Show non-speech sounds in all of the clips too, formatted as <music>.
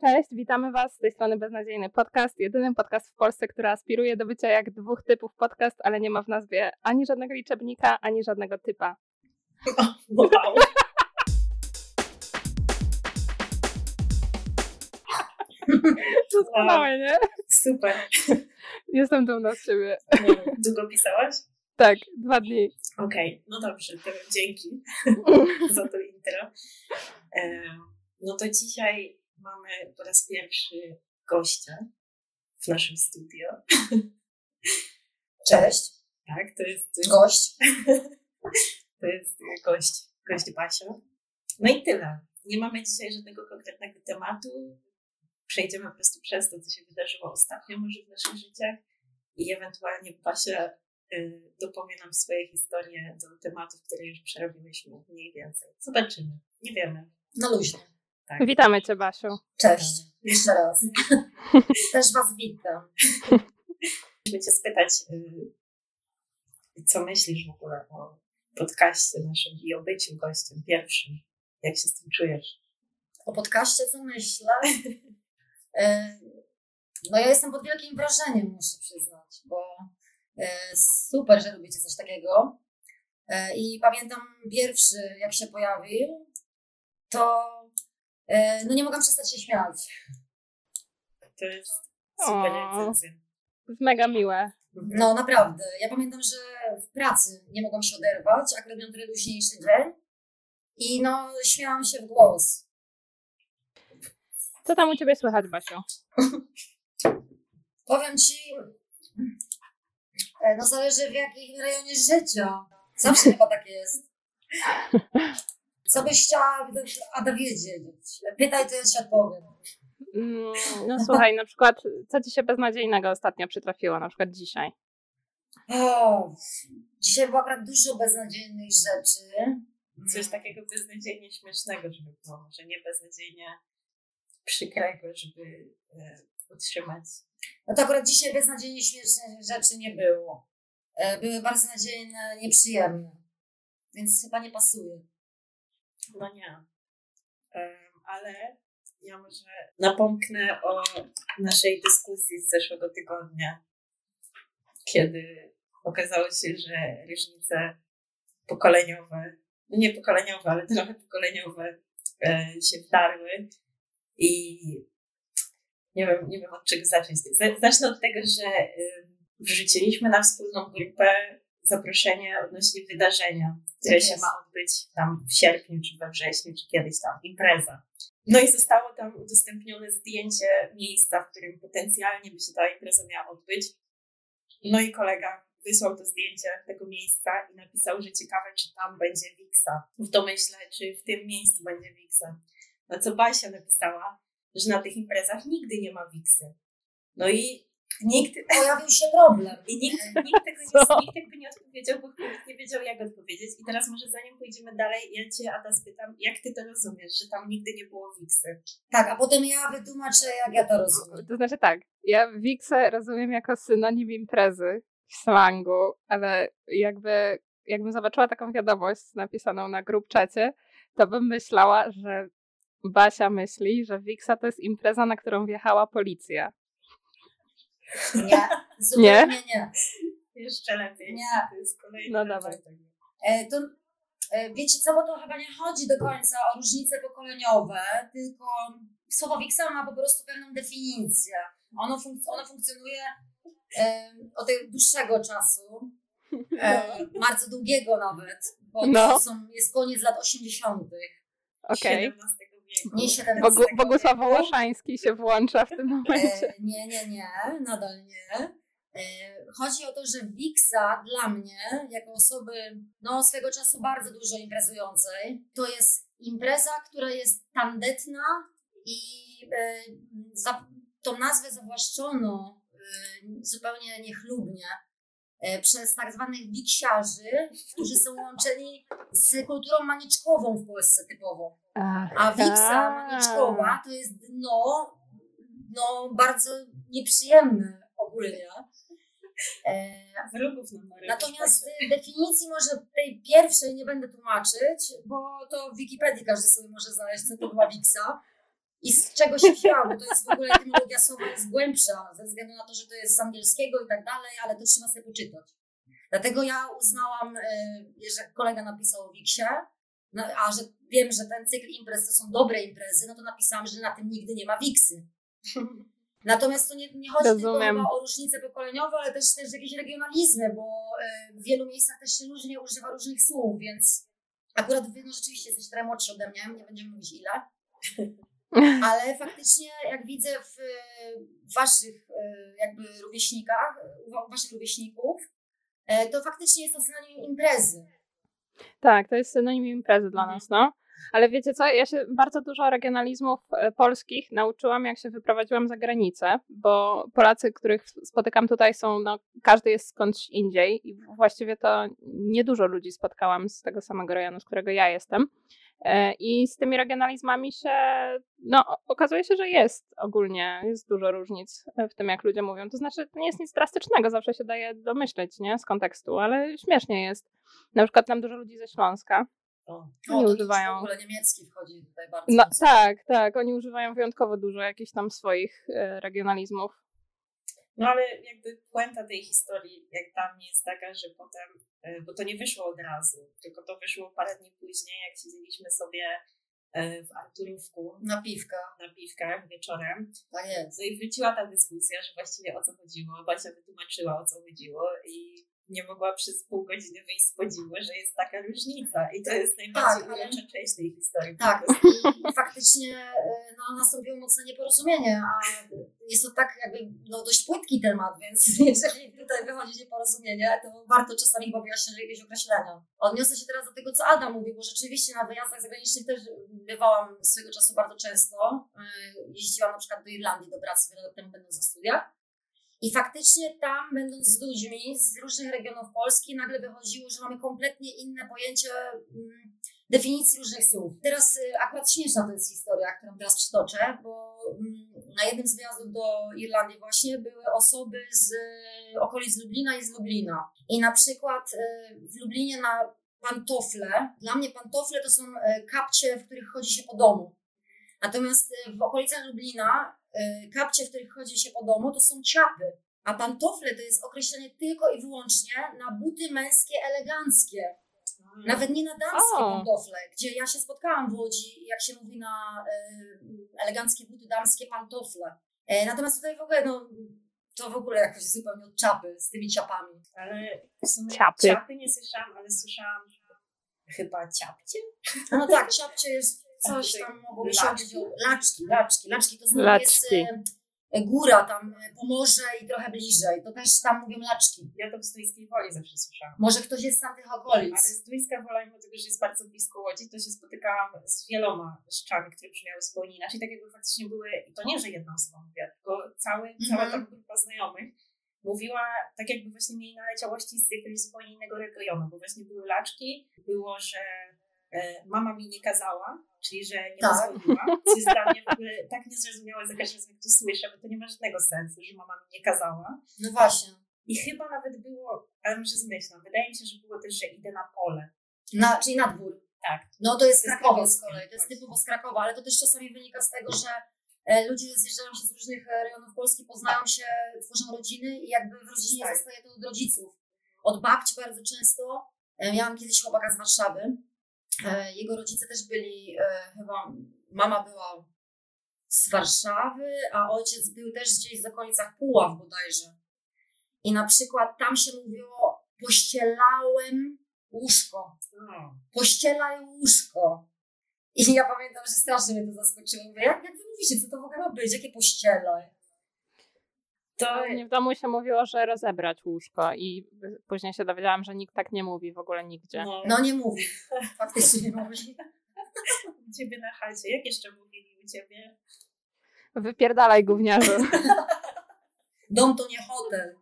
Cześć, witamy Was z tej strony Beznadziejny Podcast, jedyny podcast w Polsce, który aspiruje do bycia jak dwóch typów podcast, ale nie ma w nazwie ani żadnego liczebnika, ani żadnego typa. Wow. <laughs> Doskonałe, nie? Super. Jestem dumna z siebie. Długo pisałaś? Tak, dwa dni. Okej, no dobrze, to dzięki <laughs> za to intro. No to dzisiaj mamy po raz pierwszy gościa w naszym studio. Cześć, Tak, to jest, to jest, gość. <laughs> to jest gość, gość Basia. No i tyle. Nie mamy dzisiaj żadnego konkretnego tematu. Przejdziemy po prostu przez to, co się wydarzyło ostatnio może w naszych życiach i ewentualnie Basia y, dopowie nam swoje historie do tematów, które już przerobiłyśmy mniej więcej. Zobaczymy. Nie wiemy. Na luźno. Tak. Witamy Cię, Basiu. Cześć, jeszcze raz. <laughs> Też Was witam. <laughs> Chcieliśmy Cię spytać, y, co myślisz w ogóle o podcaście naszym i o byciu gościem pierwszym. Jak się z tym czujesz? O podcaście co myślę? E, <laughs> No ja jestem pod wielkim wrażeniem, muszę przyznać, bo e, super, że robicie coś takiego. I pamiętam pierwszy, jak się pojawił, to no nie mogłam przestać się śmiać. To jest super recenzja. Mega miłe. No naprawdę. Ja pamiętam, że w pracy nie mogłam się oderwać, akurat miałam trochę luźniejszy dzień i no śmiałam się w głos. Co tam u Ciebie słychać, Basiu? <laughs> Powiem ci, e, no zależy w jakim rejonie życia. Zawsze chyba tak jest. <laughs> Co byś chciała, Ada, wiedzieć? Pytaj, to ja ci odpowiem. Mm, No słuchaj, na przykład, co Ci się beznadziejnego ostatnio przytrafiło, na przykład dzisiaj? O, dzisiaj było akurat dużo beznadziejnych rzeczy. Coś takiego beznadziejnie śmiesznego, żeby było, może nie beznadziejnie przykrego, żeby e, utrzymać. No to akurat dzisiaj beznadziejnie śmiesznych rzeczy nie było. E, Były bardzo nadziejne, nieprzyjemne. Więc chyba nie pasuje. No nie. Em, ale ja może napomknę o naszej dyskusji z zeszłego tygodnia, kiedy okazało się, że różnice pokoleniowe, no nie pokoleniowe, ale trochę pokoleniowe e, się wdarły i nie wiem, nie wiem od czego zacząć. Zacznę od tego, że wrzuciliśmy na wspólną grupę zaproszenie odnośnie wydarzenia, które Tak się ma odbyć tam w sierpniu, czy we wrześniu, czy kiedyś tam, impreza. No i zostało tam udostępnione zdjęcie miejsca, w którym potencjalnie by się ta impreza miała odbyć. No i kolega wysłał to zdjęcie tego miejsca i napisał, że ciekawe, czy tam będzie Wiksa. W domyśle, czy w tym miejscu będzie Wiksa. Na co Basia napisała, że na tych imprezach nigdy nie ma Wiksy. No i nikt, Pojawił się problem. i nikt, nikt, tego nie, nikt tego nie odpowiedział, bo nikt nie wiedział, jak odpowiedzieć. I teraz może zanim pójdziemy dalej, ja Cię, Ada, spytam, jak Ty to rozumiesz, że tam nigdy nie było Wiksy? Tak, a potem ja wytłumaczę, jak ja to rozumiem. To znaczy tak, ja Wiksę rozumiem jako synonim imprezy w slangu, ale jakby, jakbym zobaczyła taką wiadomość napisaną na grup czacie, to bym myślała, że Basia myśli, że Wiksa to jest impreza, na którą wjechała policja. Nie, zupełnie nie. Jeszcze lepiej. Nie. To jest kolejny No dawaj. E, to, e, wiecie co, bo to chyba nie chodzi do końca o różnice pokoleniowe, tylko słowo wiksa ma po prostu pewną definicję. Ono, funk- ono funkcjonuje e, od dłuższego czasu, e, bardzo długiego nawet, bo No. to są, jest koniec lat 80. Okej. XVII wieku. Nie 17 Bogu, wieku. Bogusław Wołoszański się włącza w tym momencie. E, nie, nie, nie, nadal nie. E, chodzi o to, że Wiksa dla mnie, jako osoby no, swego czasu bardzo dużo imprezującej, to jest impreza, która jest tandetna i e, za, tą nazwę zawłaszczono e, zupełnie niechlubnie e, przez tak zwanych wiksiarzy, którzy są łączeni z kulturą maniczkową w Polsce typowo. A wiksa maniczkowa to jest dno, no bardzo nieprzyjemne ogólnie. E, Wrogów nam narobić. natomiast definicji może tej pierwszej nie będę tłumaczyć, bo to w Wikipedii każdy sobie może znaleźć, co to była wiksa. I z czego się wzięła, bo to jest w ogóle etymologia słowa jest głębsza, ze względu na to, że to jest z angielskiego i tak dalej, ale to trzeba sobie poczytać. Dlatego ja uznałam, y, że kolega napisał o Wiksie, no, a że wiem, że ten cykl imprez to są dobre imprezy, no to napisałam, że na tym nigdy nie ma Wiksy. <laughs> Natomiast to nie, nie chodzi Rozumiem. tylko o różnice pokoleniowe, ale też, też jakieś regionalizmy, bo y, w wielu miejscach też się różnie używa różnych słów, więc akurat wy no rzeczywiście jesteście trochę młodsi ode mnie, nie będziemy mówić ile, <laughs> ale faktycznie jak widzę w, waszych y, jakby rówieśnikach, u waszych rówieśników, y, to faktycznie jest to synonim imprezy. Tak, to jest synonim imprezy dla Mhm. nas, no. Ale wiecie co, ja się bardzo dużo regionalizmów e, polskich nauczyłam, jak się wyprowadziłam za granicę, bo Polacy, których spotykam tutaj są, no, każdy jest skądś indziej i właściwie to niedużo ludzi spotkałam z tego samego rejonu, z którego ja jestem. E, I z tymi regionalizmami się, no, okazuje się, że jest ogólnie, jest dużo różnic w tym, jak ludzie mówią. To znaczy, to nie jest nic drastycznego, zawsze się daje domyśleć, nie, z kontekstu, ale śmiesznie jest. Na przykład nam dużo ludzi ze Śląska. O. Oni używają- W ogóle niemiecki wchodzi tutaj bardzo. No tak, tak, oni używają wyjątkowo dużo jakichś tam swoich e, regionalizmów. No ale jakby puenta tej historii, jak dla mnie jest taka, że potem, e, bo to nie wyszło od razu, tylko to wyszło parę dni później, jak siedzieliśmy sobie e, w Arturówku Na piwka, na piwkach wieczorem. tak jest. No i wróciła ta dyskusja, że właściwie o co chodziło. Basia wytłumaczyła o co chodziło i nie mogła przez pół godziny wyjść z podziwu, że jest taka różnica. I to jest najbardziej Tak, ale- część tej historii. Tak, faktycznie e, no, nastąpiło mocne nieporozumienie, a jest to tak jakby no, dość płytki temat, więc <laughs> jeżeli tutaj wychodzi nieporozumienie, to warto czasami chyba wyjaśnić jakieś określenia. Odniosę się teraz do tego, co Adam mówił, bo rzeczywiście na wyjazdach zagranicznych też bywałam swego czasu bardzo często. E, Jeździłam na przykład do Irlandii do pracy wiele lat temu będąc na studiach. I faktycznie tam, będąc z ludźmi z różnych regionów Polski, nagle wychodziło, że mamy kompletnie inne pojęcie mm, definicji różnych słów. Teraz y, akurat śmieszna to jest historia, którą teraz przytoczę, bo mm, na jednym z wyjazdów do Irlandii właśnie były osoby z y, okolic Lublina i z Lublina. I na przykład y, w Lublinie na pantofle, dla mnie pantofle to są y, kapcie, w których chodzi się po domu. Natomiast w okolicach Lublina kapcie, w których chodzi się po domu, to są ciapy. A pantofle to jest określenie tylko i wyłącznie na buty męskie eleganckie. Nawet nie na damskie O. pantofle, gdzie ja się spotkałam w Łodzi, jak się mówi na e, eleganckie buty damskie pantofle. E, natomiast tutaj w ogóle, no, to w ogóle jakoś zupełnie od czapy z tymi ciapami. Ale w sumie Ciapy. ciapy nie słyszałam, ale słyszałam chyba ciapcie? No tak, ciapcie jest coś tam, mogłoby się Laczki. chodzić o laczki, laczki, laczki, to znowu Laczki. jest e, góra tam, e, Pomorze i trochę bliżej, to też tam mówią laczki. Ja to w Stójskiej Woli zawsze słyszałam. Może ktoś jest z tamtych okolic. Ale Stójska Wola, mimo tego, że jest bardzo blisko Łodzi, to się spotykałam z wieloma rzeczami, które brzmiały zupełnie inaczej, tak jakby faktycznie były, i to nie, że jedna osoba mówiła, tylko cały, cała Mhm. ta grupa znajomych mówiła, tak jakby właśnie mieli naleciałości z jakiegoś zupełnie innego regionu, bo właśnie były laczki, było, że e, mama mi nie kazała, czyli że nie Tak. pozwoliła, co jest dla mnie w ogóle tak niezrozumiałe za każdym razem, jak to słyszę, bo to nie ma żadnego sensu, że mama mi nie kazała. No właśnie. I chyba nawet było, ale może zmyślam, wydaje mi się, że było też, że idę na pole. Na, czyli na dwór. Tak. No to jest jest Krakowie z kolei, to jest typowo z Krakowa, ale to też czasami wynika z tego, że e, ludzie zjeżdżają się z różnych e, rejonów Polski, poznają się, tworzą rodziny i jakby w rodzinie Tak. zostaje to od rodziców. Od babci bardzo często. E, Miałam kiedyś chłopaka z Warszawy. E, Jego rodzice też byli, e, chyba mama była z Warszawy, a ojciec był też gdzieś w okolicach Puław bodajże. I na przykład tam się mówiło pościelałem łóżko pościelaj łóżko. I ja pamiętam, że strasznie mnie to zaskoczyło. Mówię, jak, jak wy mówicie, co to w ogóle ma być? Jakie pościelaj? To w domu się mówiło, że rozebrać łóżko i później się dowiedziałam, że nikt tak nie mówi w ogóle nigdzie. no, No nie mówi. <laughs> Faktycznie nie mówi. u ciebie na chacie. Jak jeszcze mówili u ciebie? Wypierdalaj gówniarzu. <laughs> Dom to nie hotel.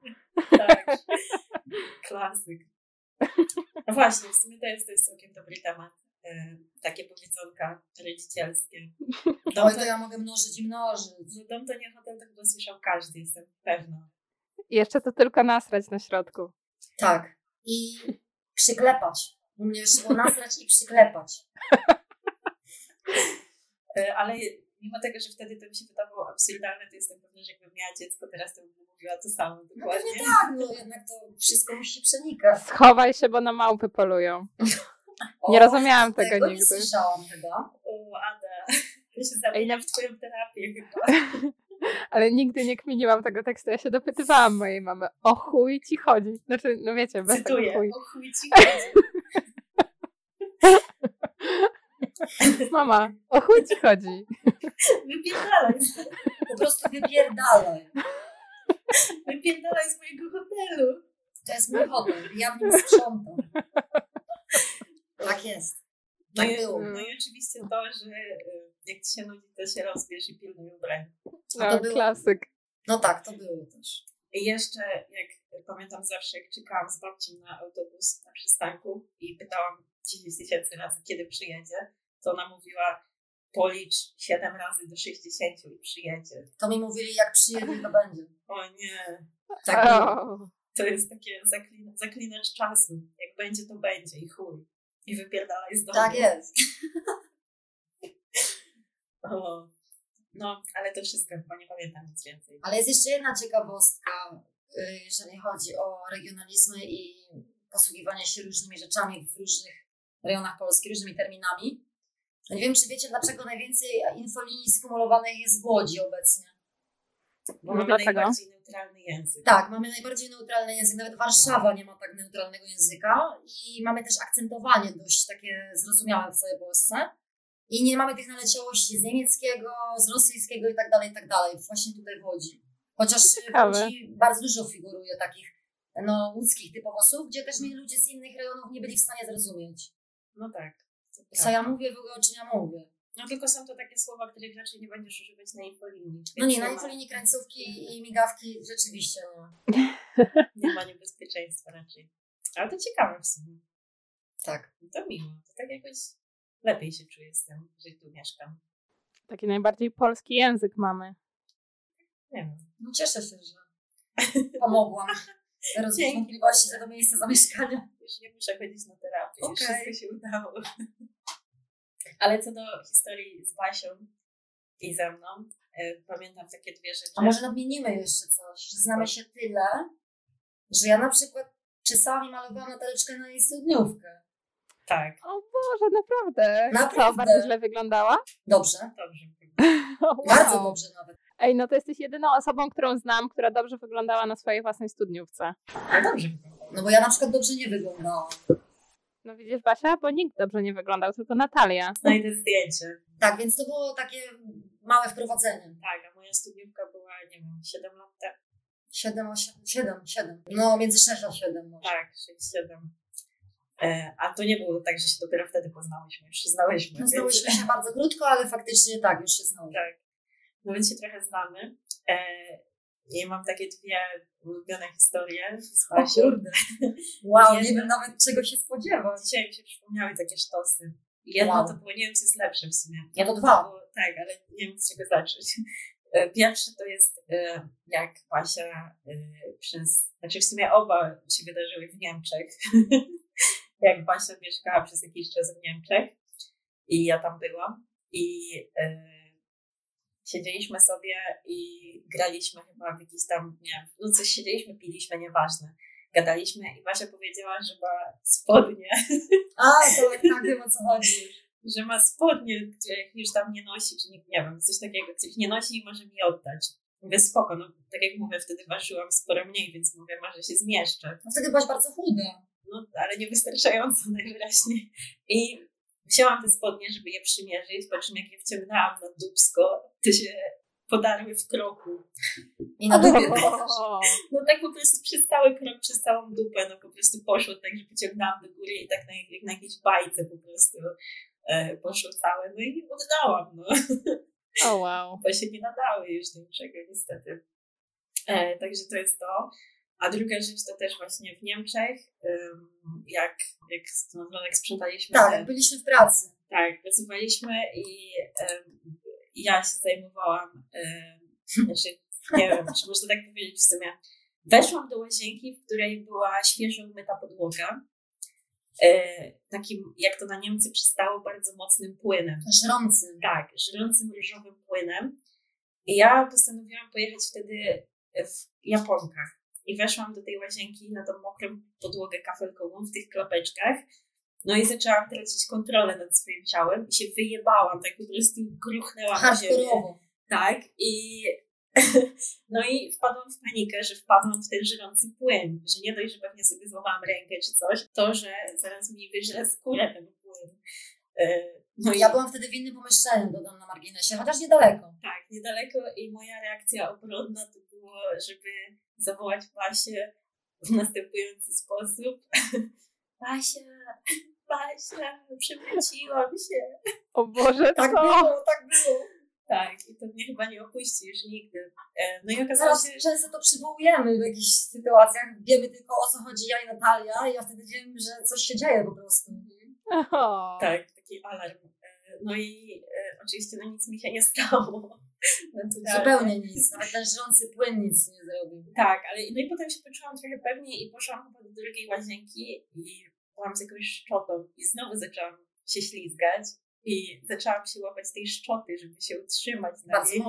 Tak. Klasyk. No właśnie, w sumie to jest, to jest całkiem dobry temat. E, takie powiedzonka rodzicielskie. <laughs> Dom to, to ja mogę mnożyć i mnożyć. no, dom to nie hotel, to chyba słyszał każdy, jestem pewna. Jeszcze to tylko nasrać na środku. Tak. I przyklepać. U mnie już było nasrać i przyklepać. E, ale mimo tego, że wtedy to mi się wydawało absurdalne, to jestem pewna, że jakbym miała dziecko teraz, to bym mówiła to samo No dokładnie. pewnie tak, no jednak to wszystko musi się przenikać. Schowaj się, bo na małpy polują. <laughs> Nie O, rozumiałam tego tego nie nigdy. słyszałam chyba. O, Ada, <laughs> ja się zamieniam w twoją terapię chyba. <laughs> Ale nigdy nie kminiłam tego tekstu. Ja się dopytywałam mojej mamy, o chuj ci chodzi. Znaczy, no wiecie, bez Cytuję, tego chuj. o chuj ci chodzi. <laughs> Mama, o chuj ci chodzi. Wypierdalaj, Po prostu wypierdalaj. wypierdalaj z mojego hotelu. To jest mój hotel, ja w nim sprzątam. Tak jest. No Tak i, było. no i oczywiście to, że y, jak ci się nudzi, to się rozbierz i pilnuj ubrań. A to No, było- klasyk. No tak, to było też. I jeszcze, jak pamiętam zawsze, jak czekałam z babcią na autobus na przystanku i pytałam 10 tysięcy razy, kiedy przyjedzie, to ona mówiła, policz 7 razy do 60 i przyjedzie. To mi mówili, jak przyjedzie, to będzie. <laughs> O nie, Tak to jest takie zaklina, zaklinacz czasu. Jak będzie, to będzie i chuj. I wypierdalaj z domu. Tak jest. <laughs> O. No, ale to wszystko, chyba nie pamiętam nic więcej. Ale jest jeszcze jedna ciekawostka, y, jeżeli chodzi o regionalizmy i posługiwanie się różnymi rzeczami w różnych rejonach Polski, różnymi terminami. Nie wiem, czy wiecie, dlaczego najwięcej infolinii skumulowanych jest w Łodzi obecnie. Bo No mamy dlaczego? najbardziej neutralny język. Tak, mamy najbardziej neutralny język. Nawet Warszawa nie ma tak neutralnego języka i mamy też akcentowanie dość takie zrozumiałe w całej Polsce. I nie mamy tych naleciałości z niemieckiego, z rosyjskiego i tak dalej, i tak dalej. Właśnie tutaj w Łodzi. Chociaż w Ciekawe. Łodzi bardzo dużo figuruje takich no, łódzkich typowo słów, gdzie też mnie ludzie z innych rejonów nie byli w stanie zrozumieć. No tak. to Co ja prawda. mówię, w ogóle o czym ja mówię. No tylko są to takie słowa, których raczej nie będziesz używać na infolinii. No nie, na infolinii krańcówki i migawki rzeczywiście no. <laughs> Nie ma niebezpieczeństwa raczej. Ale to ciekawe w sumie. Tak. To miło. To tak jakoś lepiej się czuję z tym, że tu mieszkam. taki najbardziej polski język mamy. Nie wiem. No cieszę się, że pomogłam <laughs> Dzięki. wątpliwości co do miejsca zamieszkania. Już nie muszę chodzić na terapię. Okej. wszystko się udało. Ale co do historii z Basią i ze mną, e, pamiętam takie dwie rzeczy. A może nadmienimy jeszcze coś, że znamy się tyle, że ja na przykład czasami malowałam Nataleczkę na jej studniówkę. Tak, O Boże, naprawdę. Naprawdę. Co, bardzo źle wyglądała? Dobrze. dobrze. <laughs> Wow. Bardzo dobrze nawet. Ej, no to jesteś jedyną osobą, którą znam, która dobrze wyglądała na swojej własnej studniówce. No dobrze. No bo ja na przykład dobrze nie wyglądałam. No widzisz, Basia? Bo nikt dobrze nie wyglądał, tylko Natalia. Znajdę zdjęcie. Tak, więc to było takie małe wprowadzenie. Tak, a moja studniówka była, nie wiem, 7 lat temu. 7, 8, 7, 7. No między 6 a 7 może. Tak, 6-7. E, a to nie było tak, że się dopiero wtedy poznałyśmy, już się znałyśmy. No więc- znałyśmy się bardzo krótko, ale faktycznie tak, już się znałyśmy. Tak. No więc się trochę znamy. E, I mam takie dwie ulubione historie <laughs> z Basią. Wow, nie wiem nawet czego się spodziewać. Dzisiaj mi się przypomniały takie sztosy. Jedno Wow. to było, nie wiem, co jest lepsze w sumie. Ja to dwa. Było, tak, ale nie wiem, z czego zacząć. E, Pierwsze to jest, e, jak Basia e, przez, znaczy w sumie oba się wydarzyły w Niemczech. <laughs> jak Basia mieszkała przez jakiś czas w Niemczech i ja tam byłam i siedzieliśmy sobie i graliśmy chyba w jakiś tam, nie wiem, no coś siedzieliśmy, piliśmy, nieważne. Gadaliśmy i Basia powiedziała, że ma spodnie, <laughs> A, to tak, tak wiem o co chodzi. <laughs> że ma spodnie, których już tam nie nosi, czy nie, nie wiem, coś takiego, których nie nosi i może mi oddać. Mówię, spoko, no tak jak mówię, wtedy ważyłam sporo mniej, więc mówię, może się zmieszczę. No wtedy byłaś bardzo chuda. No, ale niewystarczająco <laughs> najwyraźniej. I wzięłam te spodnie, żeby je przymierzyć, po czym jak je wciągnęłam na dubsko, to się podarły w kroku. I na dupie. O, No tak po prostu przez cały krok, przez całą dupę, no po prostu poszło tak, że pociągnęłam do góry i tak na, jak na jakiejś bajce po prostu e, poszło całe. No i oddałam, no. o wow. bo się nie nadały już do niczego niestety. E, także to jest to. A druga rzecz to też właśnie w Niemczech, jak, jak, no, jak sprzątaliśmy Tak, te- byliśmy w pracy. tak, pracowaliśmy i ja się zajmowałam, znaczy, nie wiem, czy można tak powiedzieć w sumie. Weszłam do łazienki, w której była świeżo umyta podłoga e, takim, jak to na Niemcy przystało, bardzo mocnym płynem. Żrącym. Tak, żrącym różowym płynem. I ja postanowiłam pojechać wtedy w Japonkach. I weszłam do tej łazienki na tą mokrą podłogę kafelkową w tych klapeczkach. No i zaczęłam tracić kontrolę nad swoim ciałem i się wyjebałam, tak po prostu gruchnęłam na ziemię. Tak, i <laughs> no i wpadłam w panikę, że wpadłam w ten żyrący płyn, że nie dość, że pewnie sobie złamałam rękę czy coś, to, że zaraz mi wyżre skórę ten płyn. E, No ja byłam wtedy w innym pomieszczeniu, dodam na marginesie, chociaż niedaleko. Tak, niedaleko i moja reakcja obronna to było, żeby zawołać Basię w następujący sposób. <laughs> Basia, <laughs> Basia, przewróciłam się. O Boże, Tak co? było, tak było. Tak, i to mnie chyba nie opuści już nigdy. E, No i okazało się, często to przywołujemy w jakichś sytuacjach. Wiemy tylko o co chodzi ja i Natalia i ja wtedy wiem, że coś się dzieje po prostu. O. Tak, taki alarm. E, No i e, oczywiście no nic mi się nie stało. Naturalnie. Zupełnie nic. Nawet ten żrący płyn nic nie zrobił. Tak, ale no i potem się poczułam trochę pewniej i poszłam chyba do drugiej łazienki i byłam z jakąś szczotą i znowu zaczęłam się ślizgać i zaczęłam się łapać tej szczoty, żeby się utrzymać na niej.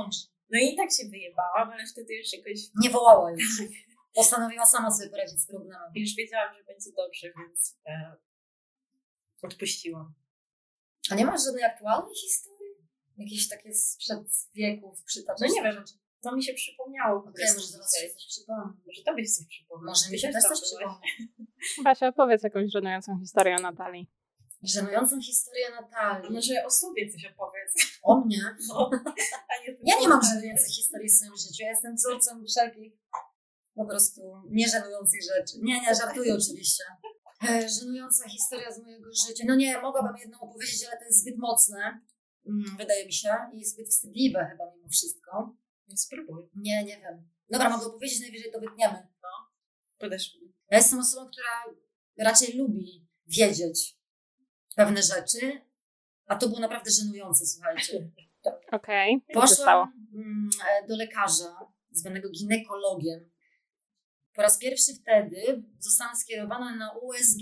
No i tak się wyjebałam, ale wtedy już jakoś Nie wołała już. Postanowiła sama sobie poradzić z problemem. już wiedziałam, że będzie dobrze, więc e, odpuściłam. A nie masz żadnej aktualnej historii? Jakieś takie sprzed wieków, przytaczać? No nie wiem. To mi się przypomniało po prostu może zaraz się coś przypomnę. Może tobie się coś przypomniało. Może mi się też coś byłaś. przypomni. <laughs> Basia, opowiedz jakąś żenującą historię o Natalii. Żenującą historię A Natalii. może o sobie coś opowiedz. O mnie? <laughs> No, Ja nie mam żenujących historii w swoim życiu. Ja jestem wzorcem wszelkich po prostu nieżenujących rzeczy. Nie, nie, żartuję oczywiście. E, Żenująca historia z mojego życia. No nie, mogłabym jedną opowiedzieć, ale to jest zbyt mocne. Mm, Wydaje mi się. I zbyt wstydliwe chyba mimo wszystko. No spróbuj. Nie, nie wiem. Dobra, mogę opowiedzieć, najwyżej to wytniemy. Podeszł. Ja jestem osobą, która raczej lubi wiedzieć pewne rzeczy, a to było naprawdę żenujące, słuchajcie. <laughs> Okej, stało? Poszłam mm, e, do lekarza, zwanego ginekologiem. Po raz pierwszy wtedy zostałam skierowana na USG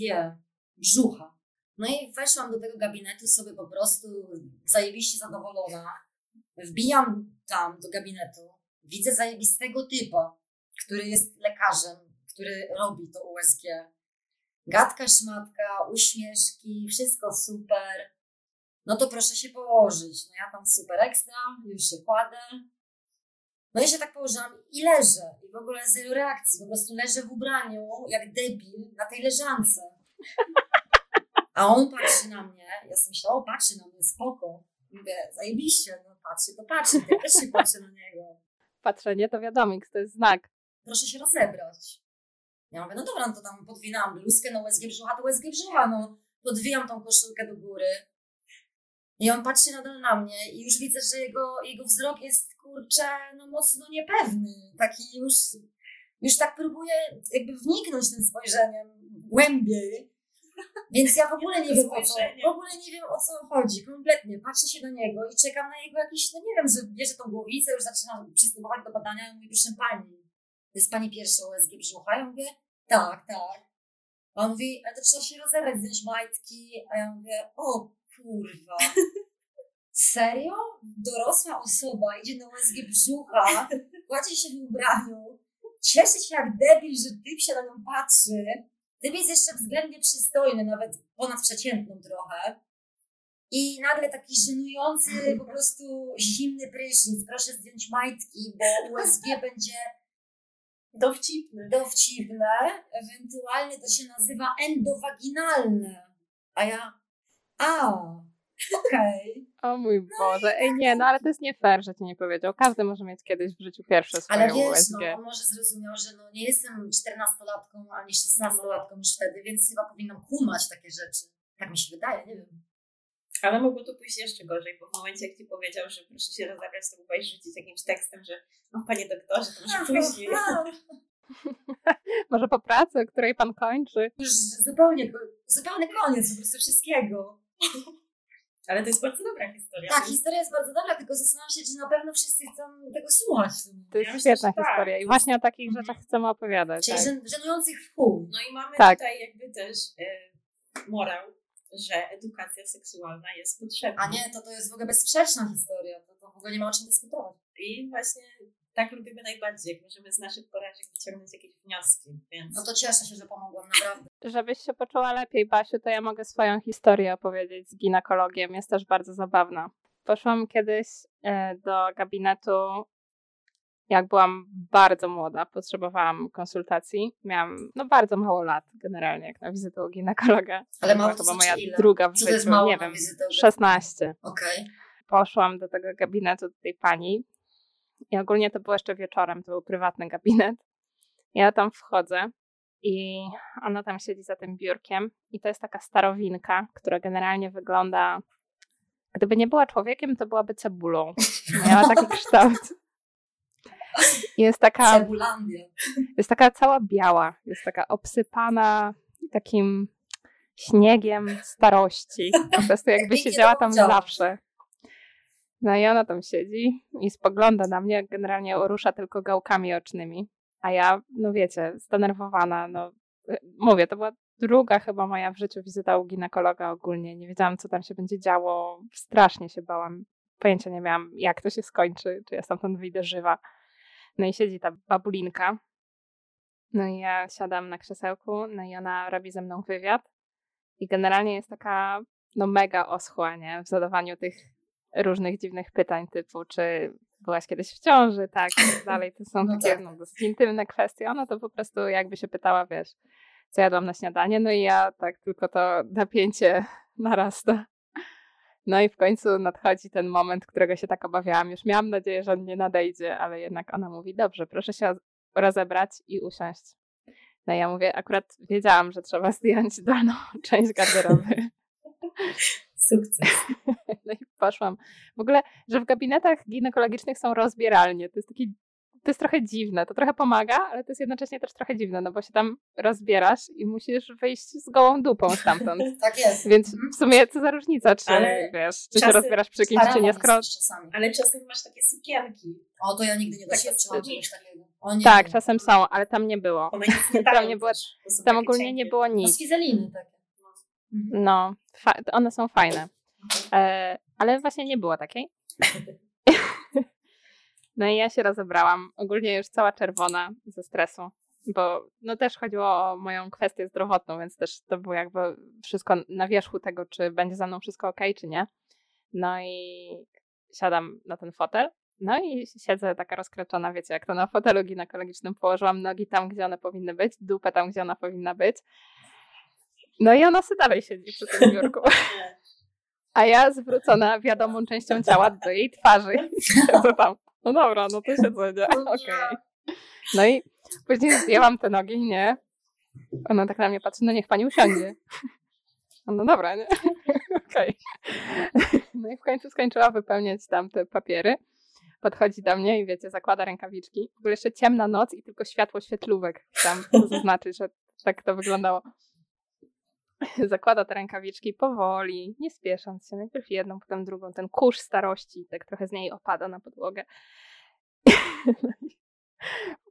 brzucha. No i weszłam do tego gabinetu sobie po prostu zajebiście zadowolona. Wbijam tam do gabinetu, widzę zajebistego typa, który jest lekarzem, który robi to USG. Gadka, szmatka, uśmieszki, wszystko super. No to proszę się położyć. No ja tam super ekstra, już się kładę. No i się tak położyłam i leżę. I w ogóle zero reakcji. Po prostu leżę w ubraniu, jak debil, na tej leżance. A on patrzy na mnie. Ja sobie myślę, o patrzy na mnie, spoko. Mówię, zajebiście, no patrzy, to patrzy. Ja też się patrzę na niego. Patrzenie to wiadomik, to jest znak. Proszę się rozebrać. Ja mówię, no dobra, no to tam podwinęłam bluzkę, no USG brzucha, to USG brzucha, no. Podwijam tą koszulkę do góry. I on patrzy nadal na mnie i już widzę, że jego, jego wzrok jest, kurczę, no mocno niepewny. Taki już, już tak próbuje jakby wniknąć tym spojrzeniem głębiej. Więc ja w ogóle nie wiem o co, w ogóle nie wiem o co chodzi, kompletnie. Patrzę się na niego i czekam na jego jakiś, no nie wiem, że bierze tą głowicę, już zaczyna przystępować do badania i mówi, proszę pani, to jest pani pierwsza USG brzucha? Ja mówię, tak, tak. A on mówi, ale to trzeba się rozebrać, zdjąć majtki. A ja mówię, o kurwa. Serio? Dorosła osoba idzie na USG brzucha, kładzie się w ubraniu, cieszy się jak debil, że typ się na nią patrzy. Typ jest jeszcze względnie przystojny, nawet ponad przeciętną trochę. I nagle taki żenujący, po <laughs> prostu zimny prysznic. Proszę zdjąć majtki, bo USG <laughs> będzie Dowcipny. dowcipne, ewentualnie to się nazywa endowaginalne. A ja, a, okej. O mój Boże, ej nie, no ale to jest nie fair, że ci nie powiedział. Każdy może mieć kiedyś w życiu pierwsze swoje Ale wiesz, USG. no, on może zrozumiał, że no, nie jestem czternastolatką ani szesnastolatką już wtedy, więc chyba powinnam kumać takie rzeczy. Tak mi się wydaje, nie wiem. Ale mogło to pójść jeszcze gorzej, bo w momencie, jak ci powiedział, że proszę się rozebrać, to mogłaś rzucić jakimś tekstem, że no panie doktorze, to może później. <laughs> <laughs> Może po pracy, o której pan kończy. Już zupełnie, zupełny koniec po prostu wszystkiego. Ale to jest bardzo dobra historia. Tak, historia jest bardzo dobra, tylko zastanawiam się, czy na pewno wszyscy chcą tego słuchać. To jest Ja myślę, świetna że tak. historia i właśnie o takich rzeczach chcemy opowiadać. Czyli Tak. żen- żenujących w chuj. No i mamy Tak. tutaj jakby też e, morał, że edukacja seksualna jest potrzebna. A nie, to to jest w ogóle bezsprzeczna historia. To, to w ogóle nie ma o czym dyskutować. I właśnie tak lubimy najbardziej, jak możemy z naszych porażek wyciągnąć jakieś wnioski, więc... No to cieszę się, że pomogłam, naprawdę. <laughs> Żebyś się poczuła lepiej, Basiu, to ja mogę swoją historię opowiedzieć z ginekologiem. Jest też bardzo zabawna. Poszłam kiedyś e, do gabinetu, jak byłam bardzo młoda, potrzebowałam konsultacji. Miałam no bardzo mało lat generalnie, jak na wizytę u ginekologa. Ale To mało była to chyba znaczy moja ile? druga w życiu, nie wiem, wizytę u 16. Okej. Poszłam do tego gabinetu tej pani i ogólnie to było jeszcze wieczorem, to był prywatny gabinet. Ja tam wchodzę i ona tam siedzi za tym biurkiem i to jest taka starowinka, która generalnie wygląda gdyby nie była człowiekiem, to byłaby cebulą. Miała taki <laughs> kształt. I Jest taka, Cebulandia. jest taka cała biała, jest taka obsypana takim śniegiem starości. Po prostu jakby siedziała tam zawsze. No i ona tam siedzi i spogląda na mnie, generalnie rusza tylko gałkami ocznymi. A ja, no wiecie, zdenerwowana, no y, mówię, to była druga chyba moja w życiu wizyta u ginekologa ogólnie. Nie wiedziałam, co tam się będzie działo. Strasznie się bałam. Pojęcia nie miałam, jak to się skończy, czy ja stamtąd wyjdę żywa. No i siedzi ta babulinka. No i ja siadam na krzesełku, no i ona robi ze mną wywiad. I generalnie jest taka, no mega oschła, nie? W zadawaniu tych różnych dziwnych pytań typu, czy byłaś kiedyś w ciąży, tak, i tak <laughs> dalej. To są No takie tak. no, dosyć intymne kwestie. Ona to po prostu jakby się pytała, wiesz, co jadłam na śniadanie, no i ja tak tylko to napięcie <laughs> narasta. No i w końcu nadchodzi ten moment, którego się tak obawiałam. Już miałam nadzieję, że on nie nadejdzie, ale jednak ona mówi, dobrze, proszę się rozebrać i usiąść. No i ja mówię, akurat wiedziałam, że trzeba zdjąć <laughs> dolną część garderoby. Sukces. <laughs> No i poszłam. W ogóle, że w gabinetach ginekologicznych są rozbieralnie. To jest taki, to jest trochę dziwne. To trochę pomaga, ale to jest jednocześnie też trochę dziwne, no bo się tam rozbierasz i musisz wyjść z gołą dupą stamtąd. <laughs> Tak jest. Więc w sumie co za różnica, czy Ale wiesz, czy się rozbierasz przy kimś, czy nie, jest skoro... czasami. Ale czasem masz takie sukienki. O, to ja nigdy nie Takie doświadczyłam czegoś takiego. O nie. Tak, czasem są, ale tam nie było. One nic nie <laughs> Tam nie było- Tam ogólnie nie było No, nic. z fizeliny takie. Mhm. No, fa- one są fajne. E, ale właśnie nie było takiej. <laughs> No i ja się rozebrałam. Ogólnie już cała czerwona ze stresu, bo no też chodziło o moją kwestię zdrowotną, więc też to było jakby wszystko na wierzchu tego, czy będzie ze mną wszystko ok, czy nie. No i siadam na ten fotel. No i siedzę taka rozkreczona, wiecie, jak to na fotelu ginekologicznym położyłam nogi tam, gdzie one powinny być, dupę tam, gdzie ona powinna być. No i ona sobie dalej siedzi przy tym biurku. A ja zwrócona wiadomą częścią ciała do jej twarzy. <laughs> Siedzę tam. No dobra, no to siedzę, nie? Okej. No i później zdjęłam te nogi, nie? Ona tak na mnie patrzy, no niech pani usiądzie. <laughs> No dobra, nie? <laughs> Okej. No i w końcu skończyła wypełniać tam te papiery. Podchodzi do mnie i wiecie, zakłada rękawiczki. W ogóle jeszcze ciemna noc i tylko światło świetlówek. Tam to zaznaczyć, że tak to wyglądało. <laughs> Zakłada te rękawiczki powoli, nie spiesząc się. Najpierw jedną, potem drugą. Ten kurz starości tak trochę z niej opada na podłogę. <laughs>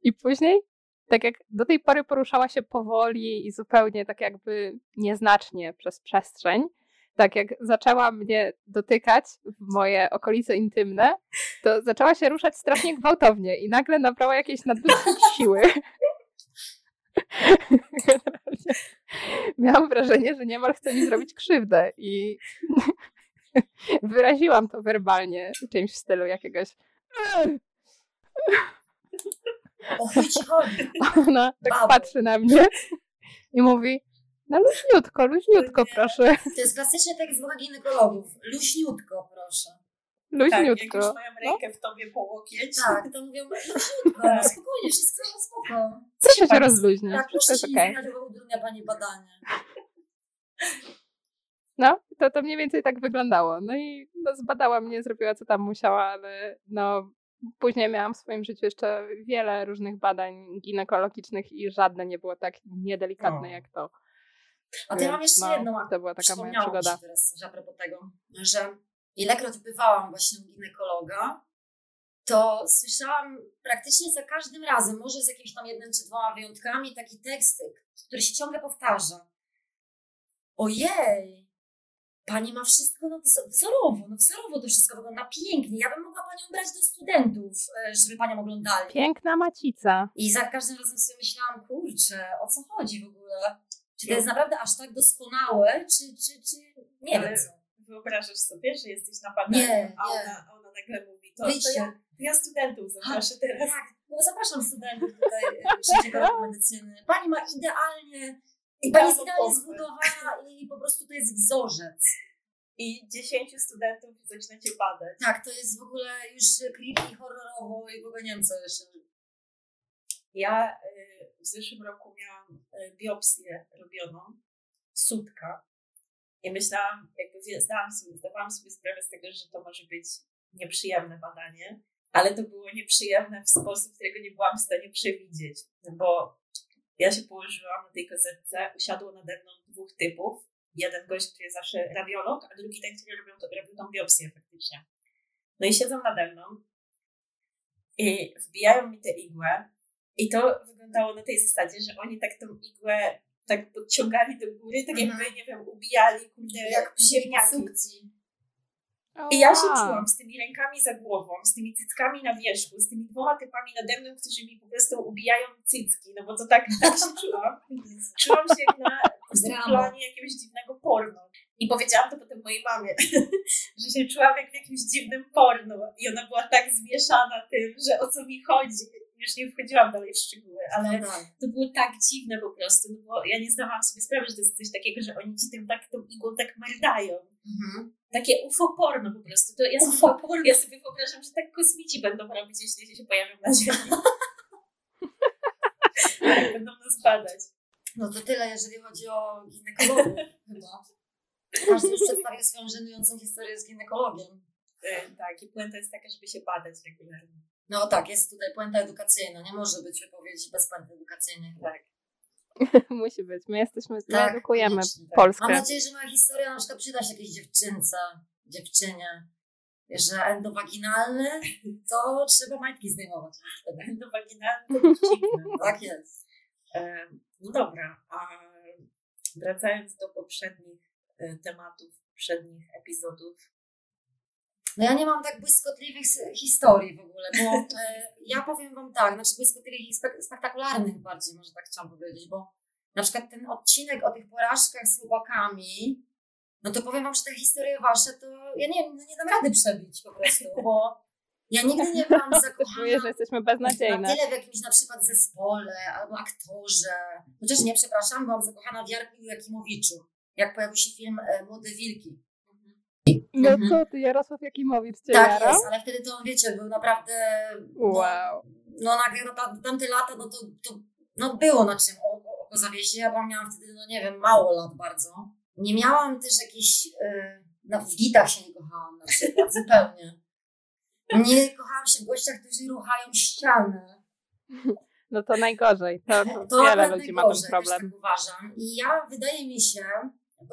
I później, tak jak do tej pory poruszała się powoli i zupełnie tak jakby nieznacznie przez przestrzeń, tak jak zaczęła mnie dotykać w moje okolice intymne, to zaczęła się ruszać strasznie gwałtownie i nagle nabrała jakiejś nadludzkiej siły. <laughs> Generalnie Miałam wrażenie, że niemal chce mi zrobić krzywdę i wyraziłam to werbalnie czymś w stylu jakiegoś O ona tak patrzy na mnie i mówi no luźniutko, luźniutko proszę, To jest klasycznie tak z ginekologów. Luźniutko, proszę. Tak, jak już luźniutko. mają rękę w tobie po łokieć. Tak, <laughs> to mówią luźniutko, no spokojnie, wszystko spoko. Proszę się pani- rozluźnić, Tak, wszystko proszę jest się okej. bo utrudnia pani badanie. No, to, to mniej więcej tak wyglądało. No i no, zbadała mnie, zrobiła co tam musiała, ale no później miałam w swoim życiu jeszcze wiele różnych badań ginekologicznych i żadne nie było tak niedelikatne O. jak to. A to ja mam jeszcze no, jedną, To była taka moja przygoda. się teraz coś a propos tego, że ilekroć bywałam właśnie u ginekologa, to słyszałam praktycznie za każdym razem, może z jakimś tam jednym czy dwoma wyjątkami, taki tekst, który się ciągle powtarza. ojej, pani ma wszystko no, wzo- wzorowo, no wzorowo to wszystko wygląda pięknie. Ja bym mogła panią brać do studentów, e, żeby panią oglądali. Piękna macica. I za każdym razem sobie myślałam, kurczę, o co chodzi w ogóle? Czy to jest naprawdę aż tak doskonałe, czy, czy, czy nie Ale wiem co. Wyobrażasz sobie, że jesteś na badaniu, Nie, a, ona, a ona nagle mówi, to, to, ja, to ja studentów zaproszę teraz. Tak, no zapraszam studentów tutaj e, trzeciego roku medycyny. Pani ma idealnie, I pani jest idealnie zbudowana i po prostu to jest wzorzec. I dziesięciu studentów zaczyna cię badać. Tak, to jest w ogóle już creepy, horrorowo i w ogóle nie wiem co jeszcze. Ja y, w zeszłym roku miałam y, biopsję robioną, sutka. I myślałam, jakby zdałam sobie, zdawałam sobie sprawę z tego, że to może być nieprzyjemne badanie, ale to było nieprzyjemne w sposób, którego nie byłam w stanie przewidzieć. No Bo ja się położyłam na tej kozetce, usiadło nade mną dwóch typów. Jeden gość, który jest zawsze radiolog, a drugi ten, który robił, to, robił tą biopsję faktycznie. No i siedzą nade mną i wbijają mi tę igłę i to wyglądało na tej zasadzie, że oni tak tą igłę tak podciągali do góry, tak Mhm. jakby, nie wiem, ubijali, kurde, Jak ziemniaki. I ja się czułam z tymi rękami za głową, z tymi cyckami na wierzchu, z tymi dwoma typami nade mną, którzy mi po prostu ubijają cycki, no bo to tak, tak się czułam. <laughs> Czułam się jak na planie jakiegoś dziwnego porno. I powiedziałam to potem mojej mamie, <laughs> że się czułam jak w jakimś dziwnym porno. I ona była tak zmieszana tym, że o co mi chodzi. Już nie wchodziłam dalej w szczegóły, ale No tak. to było tak dziwne po prostu, no bo ja nie zdawałam sobie sprawy, że to jest coś takiego, że oni ci tym tak, tą igłą tak merdają. Mhm. Takie UFO porno po prostu. To ja, sobie, UFO porno. ja sobie wyobrażam, że tak kosmici będą robić, jeśli się pojawią na Ziemi. <laughs> tak, będą nas badać. No to tyle, jeżeli chodzi o ginekologów <laughs> chyba. Każdy już przedstawił swoją żenującą historię z ginekologiem. Tak, i puenta jest taka, żeby się badać regularnie. No tak, jest tutaj puenta edukacyjna. Nie może być wypowiedzi bez puenty edukacyjnej. Tak. <laughs> Musi być. My jesteśmy, my Tak, edukujemy koniecznie, tak. Polskę. Mam nadzieję, że moja historia na przykład przyda się jakiejś dziewczynce, dziewczynie, że endowaginalne to trzeba majtki zdejmować. Endowaginalne to dziwne. <laughs> Tak jest. E, No dobra, a wracając do poprzednich e, tematów, poprzednich epizodów, No ja nie mam tak błyskotliwych historii w ogóle, bo e, ja powiem Wam tak, znaczy błyskotliwych i spek- spektakularnych bardziej, może tak chciałam powiedzieć, bo na przykład ten odcinek o tych porażkach z chłopakami, no to powiem Wam, że te historie Wasze, to ja nie, no nie dam rady przebić po prostu, bo ja nigdy nie byłam <laughs> Czuję, zakochana że jesteśmy na beznadziejne. tyle w jakimś na przykład zespole albo aktorze. Chociaż nie, przepraszam, byłam zakochana w Jarku Jakimowiczu, jak pojawił się film e, Młode Wilki. No Mhm. co ty, Jarosław Jakimowicz cię Tak jarał? jest, ale wtedy to wiecie, był naprawdę. No, Wow. No, nagle no, tam, tamte lata, no to, to no, było na czym o- o- oko zawiesić. Ja byłam, miałam wtedy, no nie wiem, mało lat bardzo. Nie miałam też jakichś. Yy, no, w gitach się nie kochałam na przykład, <laughs> zupełnie. Nie kochałam się w gościach, którzy ruchają ścianę. No to najgorzej. To, to, To wiele ludzi ma ten najgorzej, problem. Tak uważam. I ja, wydaje mi się,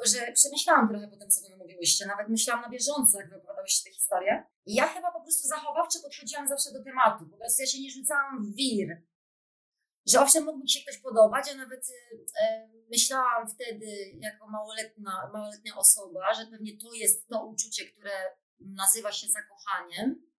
że przemyślałam trochę po tym, co wy mówiłyście. Nawet myślałam na bieżąco, jak wy opowiadałyście te historie. I ja chyba po prostu zachowawczo podchodziłam zawsze do tematu. Po prostu ja się nie rzucałam w wir. Że owszem, mógł mi się ktoś podobać, a nawet e, e, myślałam wtedy, jako małoletnia, małoletnia osoba, że pewnie to jest to uczucie, które nazywa się zakochaniem.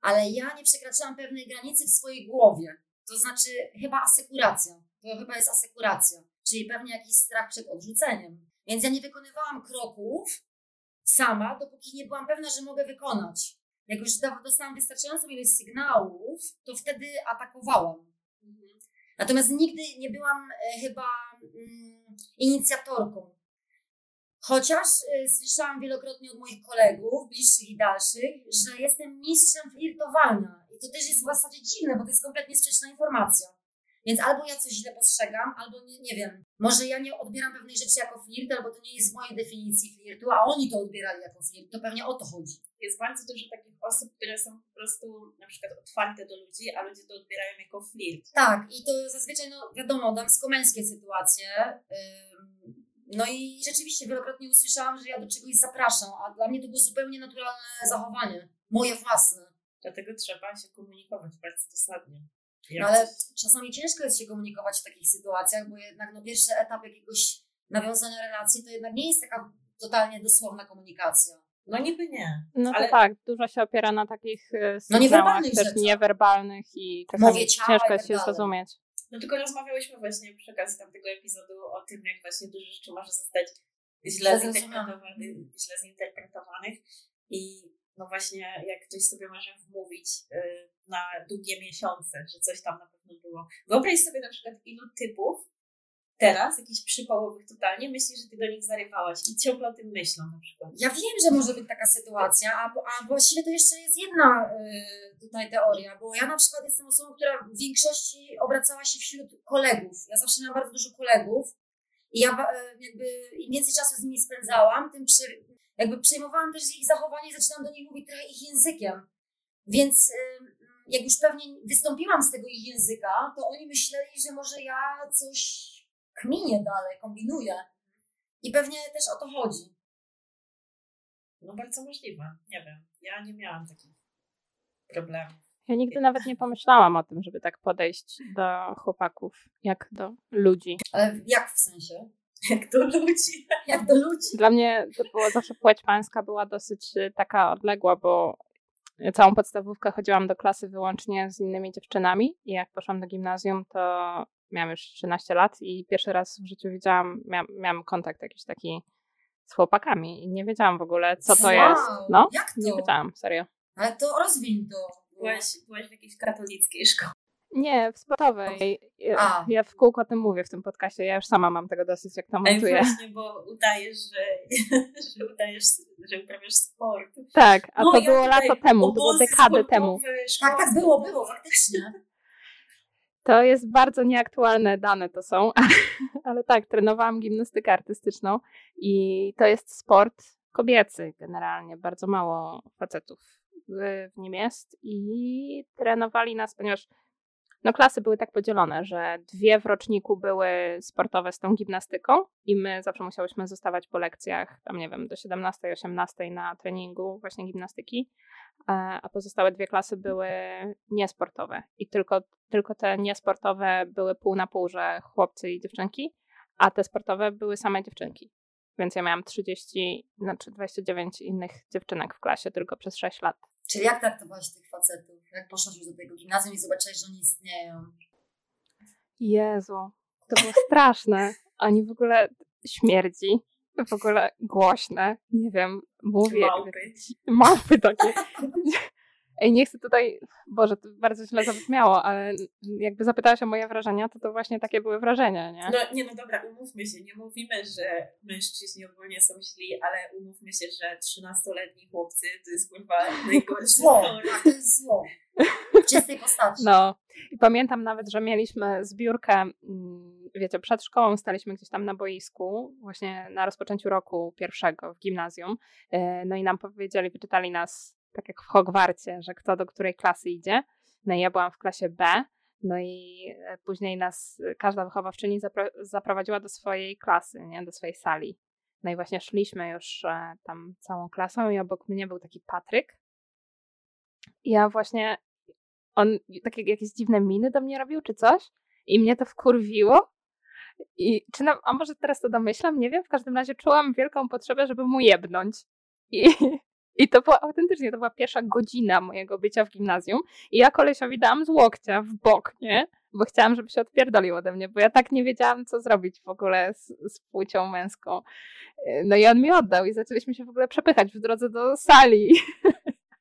Ale ja nie przekraczałam pewnej granicy w swojej głowie. To znaczy chyba asekuracja. To chyba jest asekuracja, czyli pewnie jakiś strach przed odrzuceniem. Więc ja nie wykonywałam kroków sama, dopóki nie byłam pewna, że mogę wykonać. Jak już dostałam wystarczającą ilość sygnałów, to wtedy atakowałam. Natomiast nigdy nie byłam e, chyba mm, inicjatorką. Chociaż e, słyszałam wielokrotnie od moich kolegów, bliższych i dalszych, że jestem mistrzem flirtowania. I to też jest w zasadzie dziwne, bo to jest kompletnie sprzeczna informacja. Więc albo ja coś źle postrzegam, albo nie, nie wiem. Może ja nie odbieram pewnej rzeczy jako flirt, albo to nie jest w mojej definicji flirtu, a oni to odbierali jako flirt. To pewnie o to chodzi. jest bardzo dużo takich osób, które są po prostu na przykład otwarte do ludzi, a ludzie to odbierają jako flirt. Tak, i to zazwyczaj, no wiadomo, damsko-męskie sytuacje. Ym, No i rzeczywiście wielokrotnie usłyszałam, że ja do czegoś zapraszam, a dla mnie to było zupełnie naturalne zachowanie. Moje własne. Dlatego trzeba się komunikować bardzo dosadnie. Jak No ale czasami ciężko jest się komunikować w takich sytuacjach, bo jednak no, pierwszy etap jakiegoś nawiązania relacji to jednak nie jest taka totalnie dosłowna komunikacja. No niby nie. No to ale tak, dużo się opiera na takich e, No niewerbalnych też rzeczach. niewerbalnych i ciała ciężko jest tak się zrozumieć. No tylko rozmawiałyśmy właśnie przy okazji tamtego epizodu o tym, jak właśnie dużo rzeczy może zostać źle Źle zinterpretowanych, źle zinterpretowanych i no właśnie jak ktoś sobie może wmówić y, na długie miesiące, że coś tam na pewno było. Wyobraź sobie na przykład ilu typów teraz, jakichś przypałowych totalnie, myśli, że ty do nich zarywałaś i ciągle o tym myślą na przykład. Ja wiem, że może być taka sytuacja, a, a właściwie to jeszcze jest jedna y, tutaj teoria, bo ja na przykład jestem osobą, która w większości obracała się wśród kolegów. Ja zawsze miałam bardzo dużo kolegów i ja y, jakby im więcej czasu z nimi spędzałam, tym przy, jakby przejmowałam też ich zachowanie i zaczynałam do nich mówić trochę ich językiem. Więc jak już pewnie wystąpiłam z tego ich języka, to oni myśleli, że może ja coś kminię dalej, kombinuję. I pewnie też o to chodzi. No bardzo możliwe, nie wiem. Ja nie miałam takich problemów. Ja nigdy nawet nie pomyślałam o tym, żeby tak podejść do chłopaków, jak do ludzi. Ale jak w sensie? <laughs> Jak do ludzi. Jak do ludzi. Dla mnie to było zawsze płeć pańska była dosyć y, taka odległa, bo całą podstawówkę chodziłam do klasy wyłącznie z innymi dziewczynami i jak poszłam do gimnazjum, to miałam już 13 lat i pierwszy raz w życiu widziałam, miałam, miałam kontakt jakiś taki z chłopakami i nie wiedziałam w ogóle, co to Wow, jest. No, Jak nie to? wiedziałam, serio. Ale to rozwiń to. Byłaś, byłaś w jakiejś katolickiej szkole. Nie, w sportowej. Ja, A. ja w kółko o tym mówię w tym podcaście. Ja już sama mam tego dosyć, jak to Ej, montuję. właśnie, bo udajesz, że, <laughs> że udajesz, że uprawiasz sport. Tak, a No, to ja było lato temu, to było dekadę temu. Tak, tak było, było, faktycznie. To jest bardzo nieaktualne dane to są, <laughs> ale tak, trenowałam gimnastykę artystyczną i to jest sport kobiecy generalnie. Bardzo mało facetów w, w nim jest i trenowali nas, ponieważ no klasy były tak podzielone, że dwie w roczniku były sportowe z tą gimnastyką i my zawsze musiałyśmy zostawać po lekcjach, tam nie wiem, do 17-18 na treningu właśnie gimnastyki, a a pozostałe dwie klasy były niesportowe i tylko, tylko te niesportowe były pół na pół, że chłopcy i dziewczynki, a te sportowe były same dziewczynki. Więc ja miałam 30, znaczy 29 innych dziewczynek w klasie tylko przez 6 lat. Czyli jak traktowałaś tych facetów? Jak poszłaś już do tego gimnazjum i zobaczyłaś, że oni istnieją? Jezu, to było straszne. Oni w ogóle śmierdzi, w ogóle głośne, nie wiem, mówię. Małpy. Małpy takie. <laughs> Ej, nie chcę tutaj, Boże, to bardzo źle zabrzmiało, ale jakby zapytałaś o moje wrażenia, to to właśnie takie były wrażenia, nie? No nie, no dobra, umówmy się, nie mówimy, że mężczyźni ogólnie są źli, ale umówmy się, że 13-letni chłopcy to jest kurwa <laughs> najgorszy Zło, to jest zło. W czystej postaci. No. I pamiętam nawet, że mieliśmy zbiórkę, mm, wiecie, przed szkołą staliśmy gdzieś tam na boisku, właśnie na rozpoczęciu roku pierwszego w gimnazjum. E, No i nam powiedzieli, wyczytali nas, tak jak w Hogwarcie, że kto do której klasy idzie. No i ja byłam w klasie B. No i e, później nas e, każda wychowawczyni zapro- zaprowadziła do swojej klasy, nie? do swojej sali. No i właśnie szliśmy już e, tam całą klasą i obok mnie był taki Patryk. I ja właśnie on takie jakieś dziwne miny do mnie robił, czy coś. I mnie to wkurwiło. I czy na, a może teraz to domyślam? Nie wiem. W każdym razie czułam wielką potrzebę, żeby mu jebnąć. I, <laughs> I to była autentycznie, to była pierwsza godzina mojego bycia w gimnazjum. I ja kolesiowi dałam z łokcia w bok, nie? Bo chciałam, żeby się odpierdolił ode mnie, bo ja tak nie wiedziałam, co zrobić w ogóle z, z płcią męską. No i on mi oddał i zaczęliśmy się w ogóle przepychać w drodze do sali.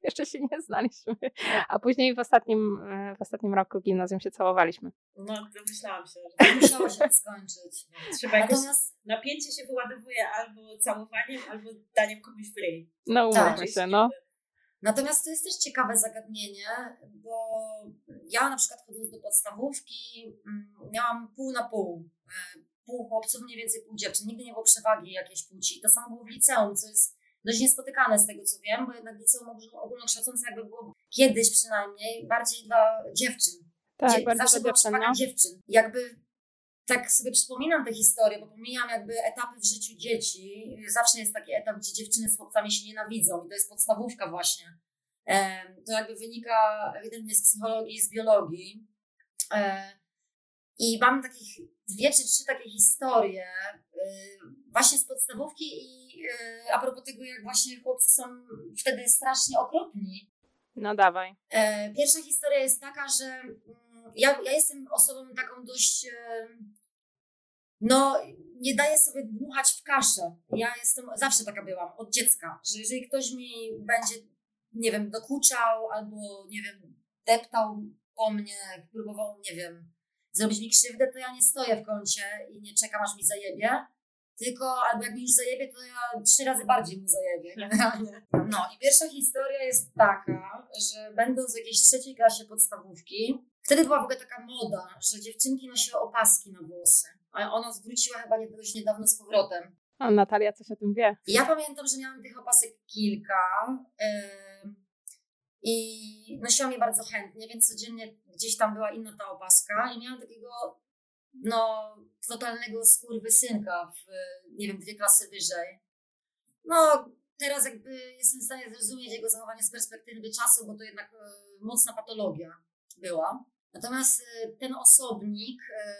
Jeszcze się nie znaliśmy. A później w ostatnim, e, w ostatnim roku gimnazjum się całowaliśmy. No, domyślałam się, że Musiało się to skończyć. <laughs> trzeba jakoś, Natomiast napięcie się wyładowuje albo całowaniem, albo daniem komuś w ryj. No Tak. umówmy się, no. Natomiast to jest też ciekawe zagadnienie, bo ja na przykład chodząc do podstawówki mm, miałam pół na pół. E, Pół chłopców, mniej więcej pół dziewczyn. Nigdy nie było przewagi jakiejś płci. To samo było w liceum, co jest dość niespotykane z tego co wiem, bo jednak liceum ogólno- ogólnokształcące jakby było kiedyś przynajmniej bardziej dla dziewczyn. Tak, Dzie- bardzo zawsze dziewczyn, no. dziewczyn. Jakby tak sobie przypominam te historie, bo pomijam jakby etapy w życiu dzieci. Zawsze jest taki etap, gdzie dziewczyny z chłopcami się nienawidzą i to jest podstawówka właśnie. To jakby wynika ewidentnie z psychologii i z biologii. I mam takich dwie czy trzy takie historie y, właśnie z podstawówki i y, a propos tego, jak właśnie chłopcy są wtedy strasznie okropni. No dawaj. E, Pierwsza historia jest taka, że mm, ja, ja jestem osobą taką dość, e, no nie daję sobie dmuchać w kaszę. Ja jestem, zawsze taka byłam, od dziecka, że jeżeli ktoś mi będzie, nie wiem, dokuczał albo, nie wiem, deptał po mnie, próbował, nie wiem, zrobić mi krzywdę, to ja nie stoję w kącie i nie czekam, aż mi zajebie, tylko albo jak mi już zajebie, to ja trzy razy bardziej mu zajebie, <laughs> generalnie. No i pierwsza historia jest taka, że będąc w jakiejś trzeciej klasie podstawówki, wtedy była w ogóle taka moda, że dziewczynki nosiły opaski na włosy. A ona zwróciła chyba nie, dość niedawno z powrotem. A Natalia coś o tym wie. Ja pamiętam, że miałam tych opasek kilka em, i nosiłam je bardzo chętnie, więc codziennie gdzieś tam była inna ta opaska i miałam takiego no, totalnego skurwysynka w, nie wiem, dwie klasy wyżej. No, teraz jakby jestem w stanie zrozumieć jego zachowanie z perspektywy czasu, bo to jednak e, mocna patologia była. Natomiast e, ten osobnik e,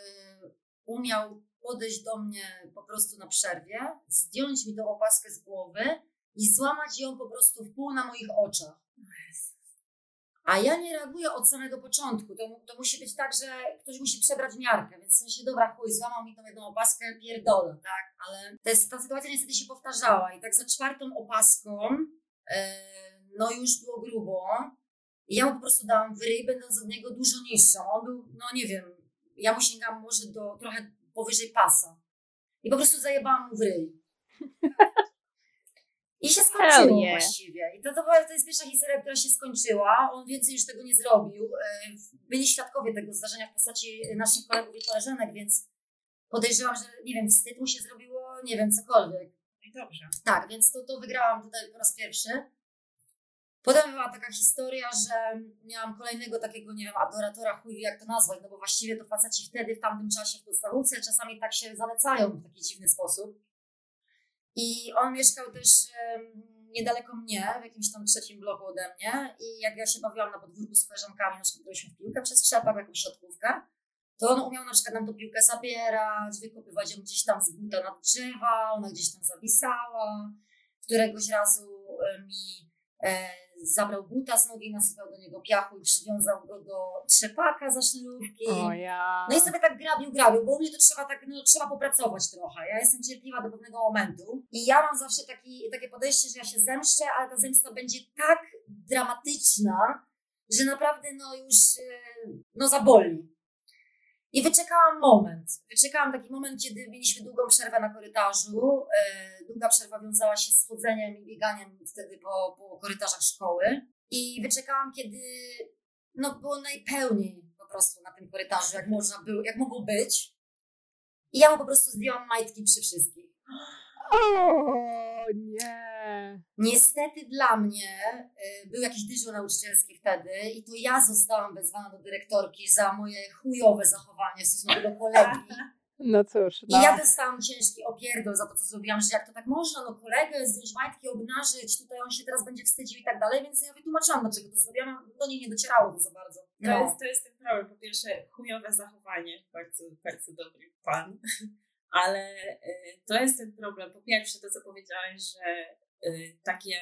umiał podejść do mnie po prostu na przerwie, zdjąć mi tą opaskę z głowy i złamać ją po prostu w pół na moich oczach. A ja nie reaguję od samego początku. To, to musi być tak, że ktoś musi przebrać miarkę, więc w sensie, dobra, chuj, złamał mi tą jedną opaskę, pierdolę, tak? Ale to jest, ta sytuacja niestety się powtarzała i tak za czwartą opaską, e, no już było grubo. I ja mu po prostu dałam w ryj, będąc od niego dużo niższą. On był, no nie wiem, ja mu sięgam może do trochę powyżej pasa. I po prostu zajebałam mu w ryj. <laughs> I się Hell skończyło yeah. właściwie. I to, to, była, to jest pierwsza historia, która się skończyła. On więcej już tego nie zrobił. E, Byli świadkowie tego zdarzenia w postaci naszych kolegów i koleżanek, więc podejrzewam, że nie wiem, wstyd mu się zrobiło, nie wiem, cokolwiek. No i dobrze. Tak, więc to, to wygrałam tutaj po raz pierwszy. Potem była taka historia, że miałam kolejnego takiego, nie wiem, adoratora, chuj jak to nazwać, no bo właściwie to faceci wtedy, w tamtym czasie w podstawówce czasami tak się zalecają w taki dziwny sposób. I on mieszkał też niedaleko mnie, w jakimś tam trzecim bloku ode mnie i jak ja się bawiłam na podwórku z koleżankami, na przykład grałyśmy w piłkę przez trzepak, jakąś siatkówkę, to on umiał na przykład nam tą piłkę zabierać, wykopywać ją gdzieś tam z buta na drzewa, ona gdzieś tam zawisała. Któregoś razu e, mi e, zabrał buta z nogi, nasypał do niego piachu i przywiązał go do trzepaka za sznurówki. O ja. No i sobie tak grabił, grabił, bo u mnie to trzeba tak, no trzeba popracować trochę. Ja jestem cierpliwa do pewnego momentu i ja mam zawsze taki, takie podejście, że ja się zemszczę, ale ta zemsta będzie tak dramatyczna, że naprawdę no już e, no zaboli. I wyczekałam moment. Wyczekałam taki moment, kiedy mieliśmy długą przerwę na korytarzu. E, długa przerwa wiązała się z chodzeniem i bieganiem wtedy po, po korytarzach szkoły. I wyczekałam, kiedy no, było najpełniej po prostu na tym korytarzu, jak, można było, jak mogło być. I ja mu po prostu zdjęłam majtki przy wszystkich. O nie. Niestety dla mnie y, był jakiś dyżur nauczycielski wtedy i to ja zostałam wezwana do dyrektorki za moje chujowe zachowanie w stosunku do kolegi. <laughs> No cóż, I no. ja dostałam ciężki opierdol za to, co zrobiłam, że jak to tak można, no kolegę zdjąć majtki, obnażyć, tutaj on się teraz będzie wstydził i tak dalej, więc ja wytłumaczyłam, dlaczego to zrobiłam, do niej nie docierało to za bardzo. To, No. jest, to jest ten problem. Po pierwsze, chujowe zachowanie. Bardzo, bardzo dobry pan. <laughs> Ale y, to jest ten problem. Po pierwsze, to co powiedziałeś, że takie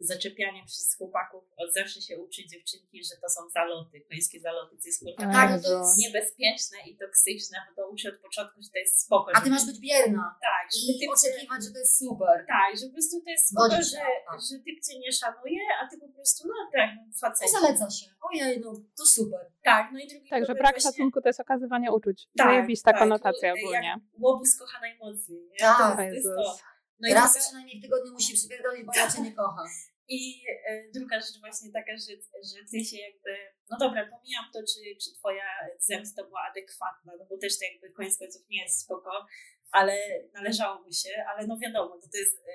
zaczepianie przez chłopaków od zawsze się uczy dziewczynki, że to są zaloty, końskie zaloty, co jest kurwa Tak, to jest... niebezpieczne i toksyczne, bo to uczy od początku, że to jest spoko. A ty masz być bierna Tak, żeby i typ oczekiwać, że to jest super. tak, że po prostu to jest spoko, że, tak. że typ cię nie szanuje, a ty po prostu, no tak, To facet. zaleca się. Ojej, no to super. Tak, no i drugi Także problem brak właśnie- szacunku to jest okazywanie uczuć. Tak, Zajebista tak, konotacja no, ogólnie. Jak łobuz kocha najmocniej, nie? Tak. to, jest- to to. No i Raz druga, przynajmniej w tygodniu musi przypierdolić, bo ja cię nie kocham. I e, druga rzecz właśnie taka, że, że ty się jakby, no dobra, pomijam to, czy, czy twoja zemsta była adekwatna, no bo też to jakby koniec końców nie jest spoko, ale należałoby się, ale no wiadomo, to, to jest e,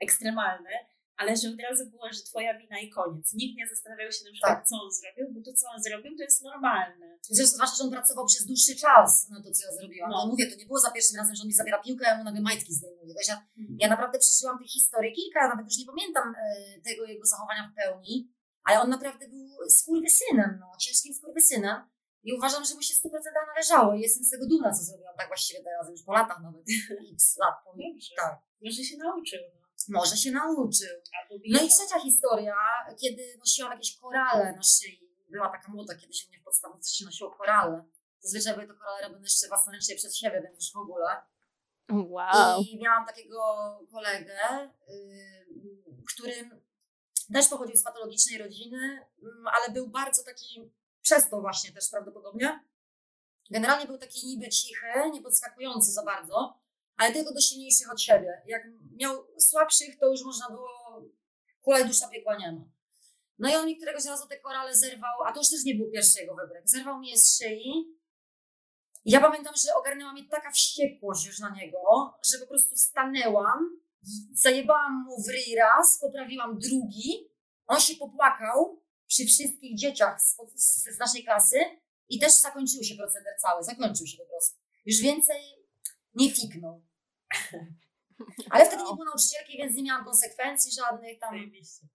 ekstremalne, ale że od razu było, że twoja wina i koniec. Nikt nie zastanawiał się na przykład, Tak. co on zrobił, bo to, co on zrobił, to jest normalne. Zresztą zwłaszcza, że on pracował przez dłuższy czas na to, co ja zrobiłam. No. No. mówię, to nie było za pierwszym razem, że on mi zabiera piłkę, a ja mu nagle majtki zdejmuje. Wiesz, ja, ja naprawdę przeżyłam tych historii kilka, nawet już nie pamiętam e, tego jego zachowania w pełni, ale on naprawdę był skurwysynem, no, ciężkim skurwysynem. I uważam, że mu się 100% należało i jestem z tego dumna, co zrobiłam tak właściwie teraz, już po latach nawet, <laughs> x lat. Dobrze. Tak, Może się nauczył. No. Może się nauczył. No i trzecia historia, kiedy nosiłam jakieś korale na szyi. Była taka moda kiedyś u mnie w podstawówce, się nosiło korale. Zazwyczaj były to korale robione jeszcze własnoręcznie przez siebie, więc już w ogóle. Wow. I miałam takiego kolegę, yy, który też pochodził z patologicznej rodziny, mm, ale był bardzo taki, przez to właśnie też prawdopodobnie. Generalnie był taki niby cichy, nie podskakujący za bardzo, ale tylko do silniejszych od siebie. Jak miał słabszych, to już można było kulej dusza piekła nie ma. No i on mi któregoś razu te korale zerwał, a to już też nie był pierwszy jego wybryk. Zerwał mi je z szyi. Ja pamiętam, że ogarnęła mnie taka wściekłość już na niego, że po prostu stanęłam, zajebałam mu w ryj raz, poprawiłam drugi, on się popłakał przy wszystkich dzieciach z, z, z naszej klasy i też zakończył się proceder cały, zakończył się po prostu. Już więcej nie fiknął. <laughs> Ale wtedy nie było nauczycielki, więc nie miałam konsekwencji żadnych tam. Zajebiście.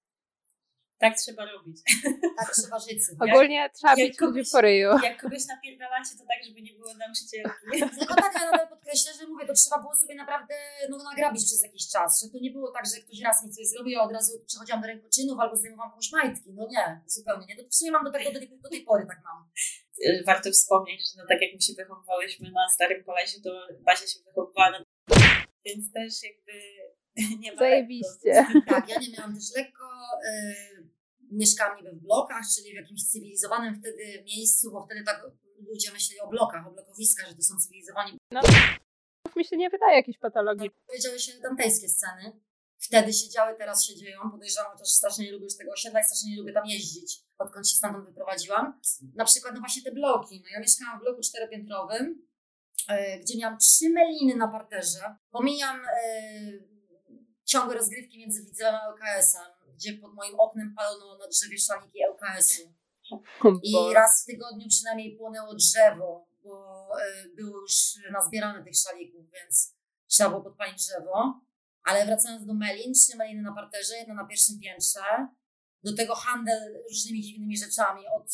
Tak trzeba robić. <laughs> Tak trzeba żyć. sobie. Ogólnie trzeba jak bić ludzi kogoś- po ryju. Jak kogoś napierdalacie, to tak, żeby nie było nauczycielki. <laughs> Tylko tak, ja nadal podkreślę, że mówię, to trzeba było sobie naprawdę no, nagrabić przez jakiś czas, że to nie było tak, że ktoś raz mi coś zrobił, a od razu przechodziłam do rękoczynów albo zdejmowałam komuś majtki. No nie, zupełnie nie. To w sumie mam do tego do, tej- do tej pory tak mam. Warto wspomnieć, że no tak jak my się wychowywałyśmy na Starym Polesie, to Basia się wychowywała na... Więc też jakby <laughs> nie ma Zajebiście. Tak, ja nie miałam też lekko. Y, mieszkałam niby w blokach, czyli w jakimś cywilizowanym wtedy miejscu, bo wtedy tak ludzie myśleli o blokach, o blokowiskach, że to są cywilizowani. Mi się nie wydaje jakiejś patologii. Powiedziały się dantejskie sceny. Wtedy się działy, teraz się dzieją. Podejrzewam, chociaż strasznie nie lubię już tego osiedla i strasznie nie lubię tam jeździć, odkąd się stamtąd wyprowadziłam. Na przykład no właśnie te bloki. No ja mieszkałam w bloku czteropiętrowym, gdzie miałam trzy meliny na parterze. Pomijam e, ciągłe rozgrywki między widzem a LKS-em, gdzie pod moim oknem palono na drzewie szaliki LKS-u. I raz w tygodniu przynajmniej płonęło drzewo, bo było już nazbierane tych szalików, więc trzeba było podpalić drzewo. Ale wracając do Melin, trzy Meliny na parterze, jedna na pierwszym piętrze. Do tego handel różnymi dziwnymi rzeczami, od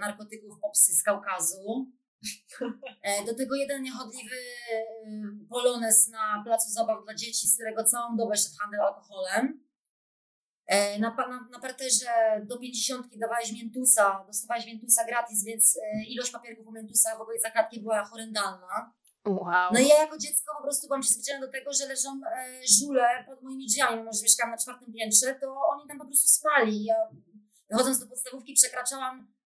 narkotyków po psy z Kaukazu. <laughs> E, Do tego jeden niechodliwy y, polones na placu zabaw dla dzieci, z którego całą dobę szedł handel alkoholem. E, Na, na, na parterze do 50 dawałeś miętusa, dostawałeś miętusa gratis, więc e, ilość papierków o miętusach w ogóle za kratki była horrendalna. Wow. No i ja jako dziecko po prostu byłam przyzwyczajona do tego, że leżą e, żule pod moimi drzwiami, mimo że mieszkałam na czwartym piętrze, to oni tam po prostu spali. Ja wychodząc do podstawówki przekraczałam e,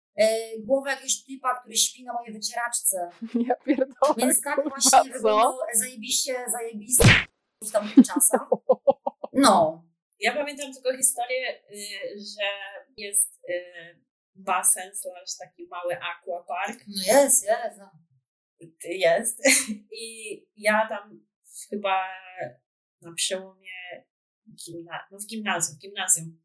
głowę jakiegoś typa, który śpi na mojej wycieraczce. <laughs> Ja pierdolę. Więc tak kurwa, właśnie wyglądał zajebiście, zajebisty w tamtych czasach. No, Ja pamiętam tylko historię, y, że jest y, basen slash taki mały aquapark. no jest, jest. No. Jest. <laughs> I ja tam chyba na przełomie gimna- no w gimnazjum, w gimnazjum.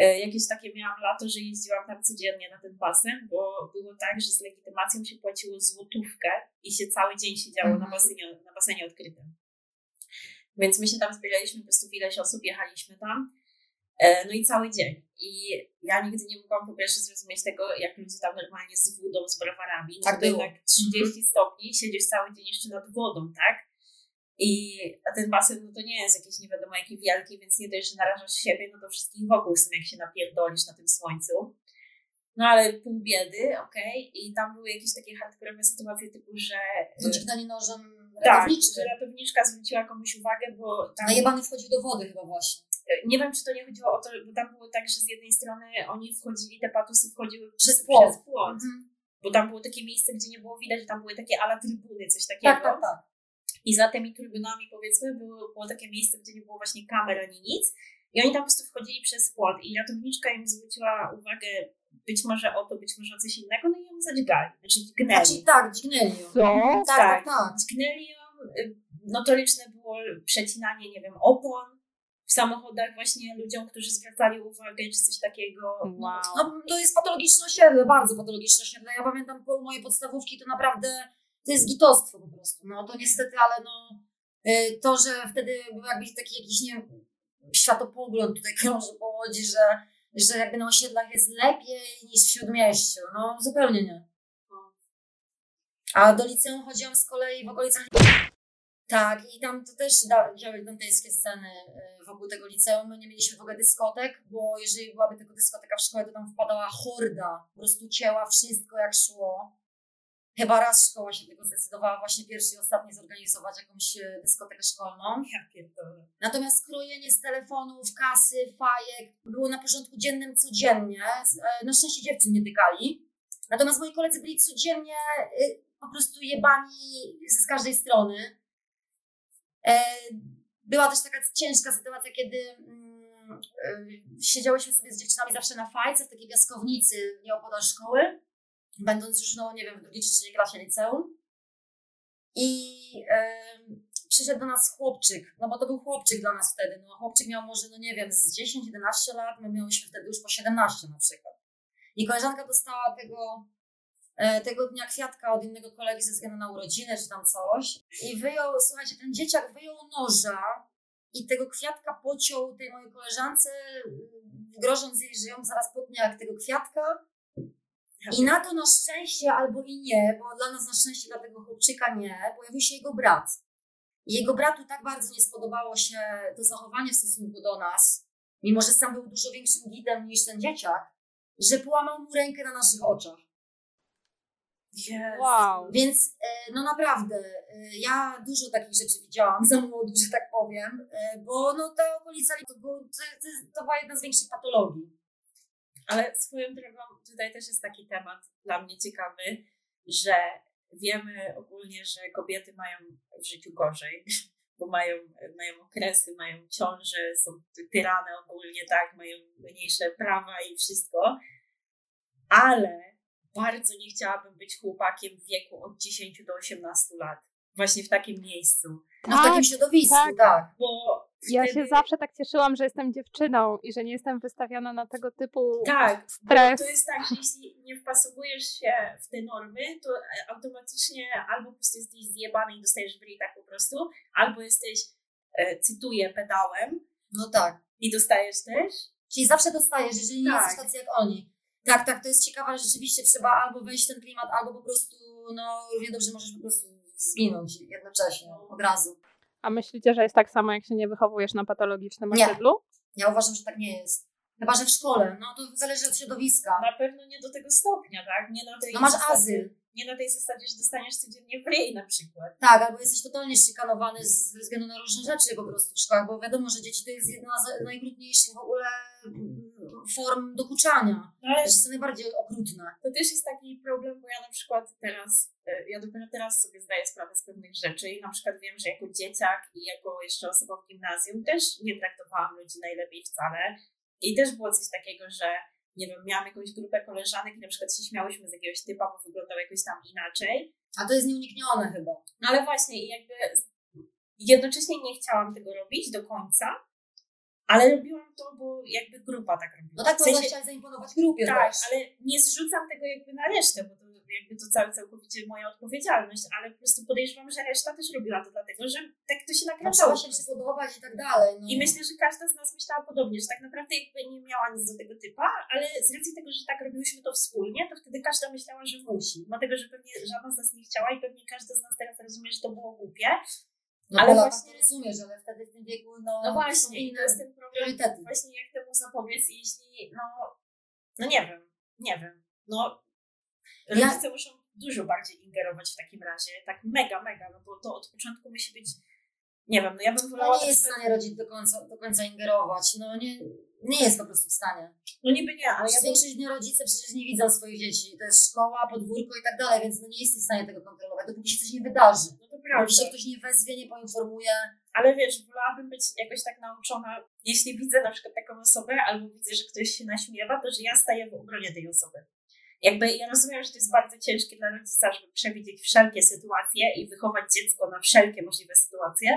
Y, Jakieś takie miałam lato, że jeździłam tam codziennie na ten basen, bo było tak, że z legitymacją się płaciło złotówkę i się cały dzień siedziało na, Mhm. basenie, na basenie odkrytym. Więc my się tam zbieraliśmy, po prostu ileś osób, jechaliśmy tam. E, No i cały dzień. I ja nigdy nie mogłam po pierwsze zrozumieć tego, jak ludzie tam normalnie z wodą, z browarami. Tak było. jednak 30 stopni, siedzisz cały dzień jeszcze nad wodą, tak? I a ten basen, no to nie jest jakiś nie wiadomo jaki wielki, więc nie dość, że narażasz siebie, no to wszystkich wokół są, jak się napierdolisz na tym słońcu. No ale pół biedy, okej. I tam były jakieś takie hardkorowe sytuacje typu, że... To dźganie nożem tak, ratowniczym. że ratowniczka zwróciła komuś uwagę, bo tam... Najebany wchodził do wody chyba właśnie. Nie wiem, czy to nie chodziło o to, bo tam było tak, że z jednej strony oni wchodzili, te patusy wchodziły Przez przez, płot. przez płot. Mhm. Bo tam było takie miejsce, gdzie nie było widać, że tam były takie ala trybuny, coś takiego. Tak, tak, tak. I za tymi trybunami, powiedzmy, było, było takie miejsce, gdzie nie było właśnie kamer ani nic. I oni tam po prostu wchodzili przez płot. I ratowniczka im zwróciła uwagę być może o to, być może o coś innego, no i ją zadźgali. Znaczy dźgnęli. Znaczy tak, dźgnęli ją. Co? Tak, tak, tak. Dźgnęli ją. y, Notoryczne było przecinanie, nie wiem, opon w samochodach właśnie ludziom, którzy zwracali uwagę, czy coś takiego. Wow. No, to jest patologiczne osiedle, bardzo patologiczne osiedle. Ja pamiętam po moje podstawówki, to naprawdę to jest gitostwo po prostu. No to niestety, ale no y, to, że wtedy był jakby taki jakiś, nie wiem, światopogląd tutaj <laughs> krąży po Łodzi, że, że jakby na osiedlach jest lepiej niż w Śródmieściu. No zupełnie nie. A do liceum chodziłam z kolei w okolicach. <clears throat> Tak, i tam to też działy dantejskie sceny y, wokół tego liceum. My nie mieliśmy w ogóle dyskotek, bo jeżeli byłaby tylko dyskoteka w szkole, to tam wpadała horda. Po prostu cięła wszystko jak szło. Chyba raz szkoła się tego zdecydowała właśnie pierwszy i ostatni zorganizować jakąś y, dyskotekę szkolną. Ja pierdolę. Natomiast krojenie z telefonów, kasy, fajek było na porządku dziennym codziennie. E, Na szczęście dziewczyn nie tykali. Natomiast moi koledzy byli codziennie y, po prostu jebani z każdej strony. E, Była też taka ciężka sytuacja, kiedy mm, siedziałyśmy sobie z dziewczynami zawsze na fajce w takiej piaskownicy nieopodal szkoły, będąc już, no nie wiem, w drugiej czy trzeciej klasie liceum. I przyszedł do nas chłopczyk, no bo to był chłopczyk dla nas wtedy. No, chłopczyk miał może, no nie wiem, z 10-11 lat, my miałyśmy wtedy już po 17 na przykład. I koleżanka dostała tego, e, tego dnia kwiatka od innego kolegi ze względu na urodziny czy tam coś. I wyjął, słuchajcie, ten dzieciak wyjął noża i tego kwiatka pociął tej mojej koleżance, grożąc jej, że ją zaraz potnie jak tego kwiatka. I na to na szczęście albo i nie, bo dla nas na szczęście dla tego chłopczyka nie, pojawił się jego brat. I jego bratu tak bardzo nie spodobało się to zachowanie w stosunku do nas, mimo że sam był dużo większym gidem niż ten dzieciak, że połamał mu rękę na naszych oczach. Jezu. Wow. Więc e, no naprawdę, e, ja dużo takich rzeczy widziałam za młodu, że tak powiem, e, bo no ta okolica to, był, to, to, to była jedna z większych patologii. Ale swoją drogą tutaj też jest taki temat dla mnie ciekawy, że wiemy ogólnie, że kobiety mają w życiu gorzej, bo mają, mają okresy, mają ciąże, są tyrane ogólnie, tak, mają mniejsze prawa i wszystko, ale bardzo nie chciałabym być chłopakiem w wieku od 10 do 18 lat. Właśnie w takim miejscu. No w Tak, takim środowisku, tak. tak. Bo Ja się zawsze tak cieszyłam, że jestem dziewczyną i że nie jestem wystawiona na tego typu Tak, stres. to jest tak, że jeśli nie wpasowujesz się w te normy, to automatycznie albo po prostu jesteś zjebany i dostajesz w tak po prostu, albo jesteś, e, cytuję, pedałem No tak. i dostajesz też. Czyli zawsze dostajesz, jeżeli nie Tak. jesteś tacy jak oni. Tak, tak, to jest ciekawe, że rzeczywiście trzeba albo wejść w ten klimat, albo po prostu, no równie dobrze możesz po prostu zginąć jednocześnie, od razu. A myślicie, że jest tak samo, jak się nie wychowujesz na patologicznym Nie. osiedlu? Ja uważam, że tak nie jest. Chyba, że w szkole, no to zależy od środowiska. Na pewno nie do tego stopnia, tak? Nie na tej No masz zasadzie, azyl. Nie na tej zasadzie, że dostaniesz codziennie w na przykład. Tak, albo jesteś totalnie szykanowany z- ze względu na różne rzeczy po prostu w szkołach, bo wiadomo, że dzieci to jest jedna z najbrudniejszych w ogóle mm, form dokuczania. No ale To jest najbardziej okrutne. to też jest taki problem, bo ja na przykład teraz, e, ja dopiero teraz sobie zdaję sprawę z pewnych rzeczy i na przykład wiem, że jako dzieciak i jako jeszcze osoba w gimnazjum też nie traktowałam ludzi najlepiej wcale. I też było coś takiego, że nie wiem, miałam jakąś grupę koleżanek i na przykład się śmiałyśmy z jakiegoś typa, bo wyglądał jakoś tam inaczej. A to jest nieuniknione chyba. No ale właśnie i jakby jednocześnie nie chciałam tego robić do końca, ale robiłam to, bo jakby grupa tak robiła. No tak, W sensie- chciałeś zaimponować grupie tak, też. ale nie zrzucam tego jakby na resztę, bo to jakby to całe, całkowicie moja odpowiedzialność, ale po prostu podejrzewam, że reszta też robiła to dlatego, że tak to się nakręcało. trzeba się przypodobać i tak dalej. No. I myślę, że każda z nas myślała podobnie, że tak naprawdę jakby nie miała nic do tego typa, ale z racji tego, że tak robiłyśmy to wspólnie, to wtedy każda myślała, że musi. Dlatego, że pewnie żadna z nas nie chciała i pewnie każda z nas teraz rozumie, że to było głupie. No, ale właśnie- rozumiesz, ale wtedy w tym wieku no, No właśnie, i to jest ten problem. Właśnie jak temu zapobiec, jeśli, no, no nie wiem, nie wiem. No, Ja- rodzice muszą dużo bardziej ingerować w takim razie, tak mega, mega, no bo to od początku musi być, nie wiem, no ja bym wolała... No nie jest w stanie rodzic do końca, do końca ingerować. No nie, nie jest po prostu w stanie. No niby nie, ale ja większość dnia rodzice przecież nie widzą swoich dzieci. To jest szkoła, podwórko i tak dalej, więc no nie jesteś w stanie tego kontrolować, dopóki się coś nie wydarzy. No to Dopóki prawda, się ktoś nie wezwie, nie poinformuje. ale wiesz, wolałabym być jakoś tak nauczona, jeśli widzę na przykład taką osobę, albo widzę, że ktoś się naśmiewa, to że ja staję w obronie tej osoby. Jakby ja rozumiem, że to jest bardzo ciężkie dla rodzica, żeby przewidzieć wszelkie sytuacje i wychować dziecko na wszelkie możliwe sytuacje,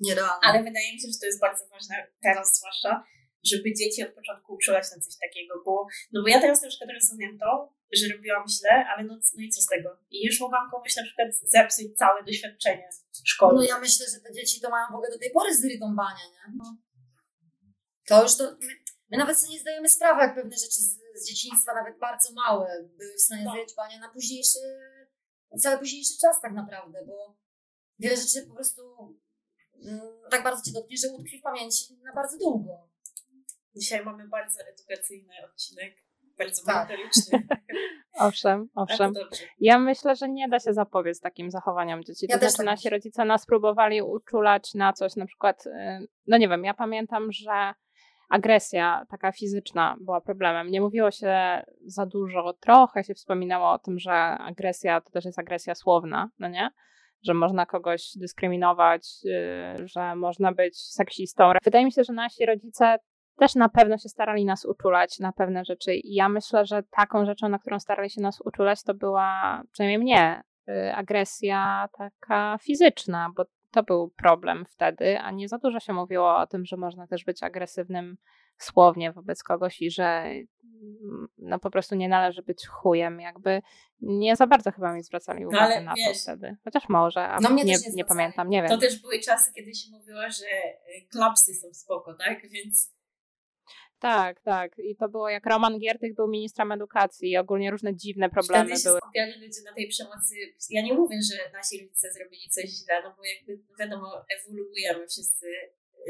Nierealne. ale wydaje mi się, że to jest bardzo ważne teraz zwłaszcza, żeby dzieci od początku uczulać na coś takiego, bo, no bo ja teraz na przykład rozumiem to, że robiłam źle, ale no, no i co z tego? I już mogłam komuś na przykład zepsuć całe doświadczenie szkoły. No ja myślę, że te dzieci to mają w ogóle do tej pory zrydąbania, nie? To już to... My, my nawet sobie nie zdajemy sprawy, jak pewne rzeczy z, z dzieciństwa, nawet bardzo małe, były w stanie No. zryć bania na późniejszy cały późniejszy czas tak naprawdę, bo wiele rzeczy po prostu tak bardzo cię dotknie, że utkwi w pamięci na bardzo długo. Dzisiaj mamy bardzo edukacyjny odcinek, bardzo Tak. merytoryczny. <laughs> Owszem, owszem. Ja myślę, że nie da się zapobiec takim zachowaniom dzieci. Ja to też znaczy tak nasi myślę. rodzice nas próbowali uczulać na coś, na przykład, y, no nie wiem, ja pamiętam, że agresja taka fizyczna była problemem. Nie mówiło się za dużo, trochę się wspominało o tym, że agresja to też jest agresja słowna, no nie? Że można kogoś dyskryminować, y, że można być seksistą. Wydaje mi się, że nasi rodzice też na pewno się starali nas uczulać na pewne rzeczy. I ja myślę, że taką rzeczą, na którą starali się nas uczulać, to była, przynajmniej mnie, y, agresja taka fizyczna, bo to był problem wtedy, a nie za dużo się mówiło o tym, że można też być agresywnym słownie wobec kogoś i że mm, no po prostu nie należy być chujem, jakby nie za bardzo chyba mi zwracali uwagę ale na to wiesz- wtedy. Chociaż może, a No nie, nie nie pamiętam, nie wiem. To też były czasy, kiedy się mówiło, że y, klapsy są spoko, tak? Więc Tak, tak. I to było jak Roman Giertych był ministrem edukacji i ogólnie różne dziwne problemy wtedy się były. skupiali ludzie na tej przemocy. Ja nie mówię, że nasi rodzice zrobili coś źle, no bo jakby no wiadomo, ewoluujemy wszyscy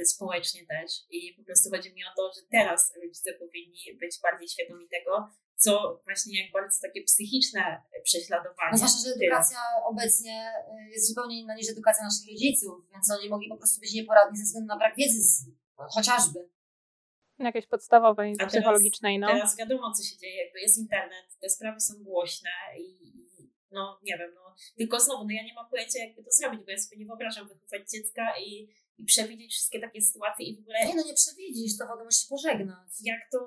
społecznie też i po prostu chodzi mi o to, że teraz rodzice powinni być bardziej świadomi tego, co właśnie jak bardzo takie psychiczne prześladowanie. No zwłaszcza, że Tyle. edukacja obecnie y, jest zupełnie inna niż edukacja naszych rodziców, więc oni mogli po prostu być nieporadni ze względu na brak wiedzy z, chociażby. Jakieś podstawowej, teraz- psychologicznej, no. Teraz wiadomo, co się dzieje, jakby jest internet, te sprawy są głośne i i no nie wiem, no tylko znowu, no ja nie mam pojęcia, jakby to zrobić, bo ja sobie nie wyobrażam wychować dziecka i, i przewidzieć wszystkie takie sytuacje i w ogóle Nie no, nie przewidzisz, to w ogóle musisz pożegnać. jak to,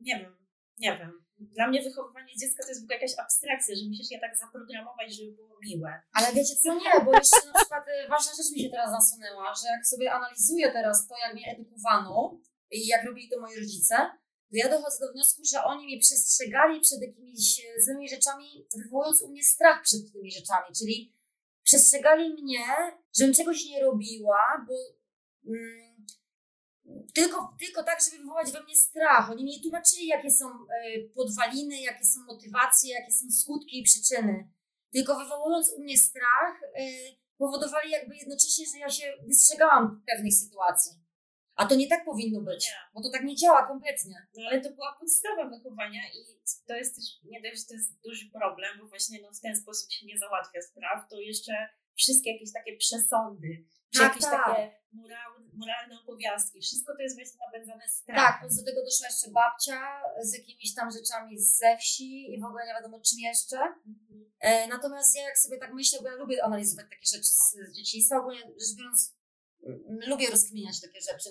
nie wiem, nie wiem. Dla mnie wychowywanie dziecka to jest w ogóle jakaś abstrakcja, że musisz je tak zaprogramować, żeby było miłe. Ale wiecie co, nie, bo jeszcze na przykład y, ważna rzecz mi się teraz nasunęła, że jak sobie analizuję teraz to, jak mnie edukowano i jak robili to moi rodzice, to ja dochodzę do wniosku, że oni mnie przestrzegali przed jakimiś e, złymi rzeczami, wywołując u mnie strach przed tymi rzeczami, czyli przestrzegali mnie, żebym czegoś nie robiła, bo tylko, tylko tak, żeby wywołać we mnie strach. Oni mi nie tłumaczyli, jakie są e, podwaliny, jakie są motywacje, jakie są skutki i przyczyny tylko wywołując u mnie strach, y, powodowali jakby jednocześnie, że ja się wystrzegałam pewnych sytuacji. A to nie tak powinno być, Nie. bo to tak nie działa kompletnie. No ale to była podstawa wychowania i to jest też, nie dość, że to jest duży problem, bo właśnie no, w ten sposób się nie załatwia spraw, to jeszcze wszystkie jakieś takie przesądy, czy Tak, jakieś tak. takie moral, moralne obowiązki, wszystko to jest właśnie napędzane Tak, strachem. plus do tego doszła jeszcze babcia z jakimiś tam rzeczami ze wsi i w ogóle nie wiadomo czym jeszcze. Mhm. E, natomiast ja jak sobie tak myślę, bo ja lubię analizować takie rzeczy z, z dzieciństwa, ogólnie rzecz biorąc, lubię rozkminiać takie rzeczy.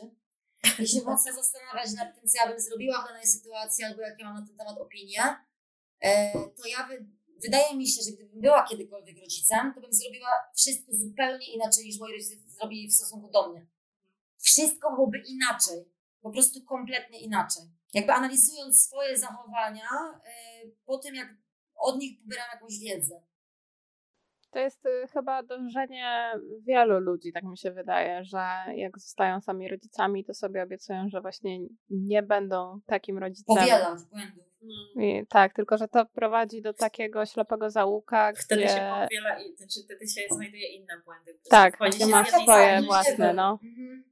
I się mocno <laughs> zastanawiać nad tym, co ja bym zrobiła w danej sytuacji, albo jakie mam na ten temat opinie, e, to ja wy, wydaje mi się, że gdybym była kiedykolwiek rodzicem, to bym zrobiła wszystko zupełnie inaczej niż moi rodzice zrobili w stosunku do mnie. Wszystko byłoby inaczej. Po prostu kompletnie inaczej. Jakby analizując swoje zachowania e, po tym, jak od nich pobieram jakąś wiedzę. To jest y, chyba dążenie wielu ludzi, tak mi się wydaje, że jak zostają sami rodzicami, to sobie obiecują, że właśnie nie będą takim rodzicem. Powielać błędów. No. I, tak, tylko że to prowadzi do takiego ślepego zaułka, Wtedy gdzie... się powiela i znaczy wtedy się znajduje inne błędy. Tak, gdzie masz z swoje własne, no. Mhm.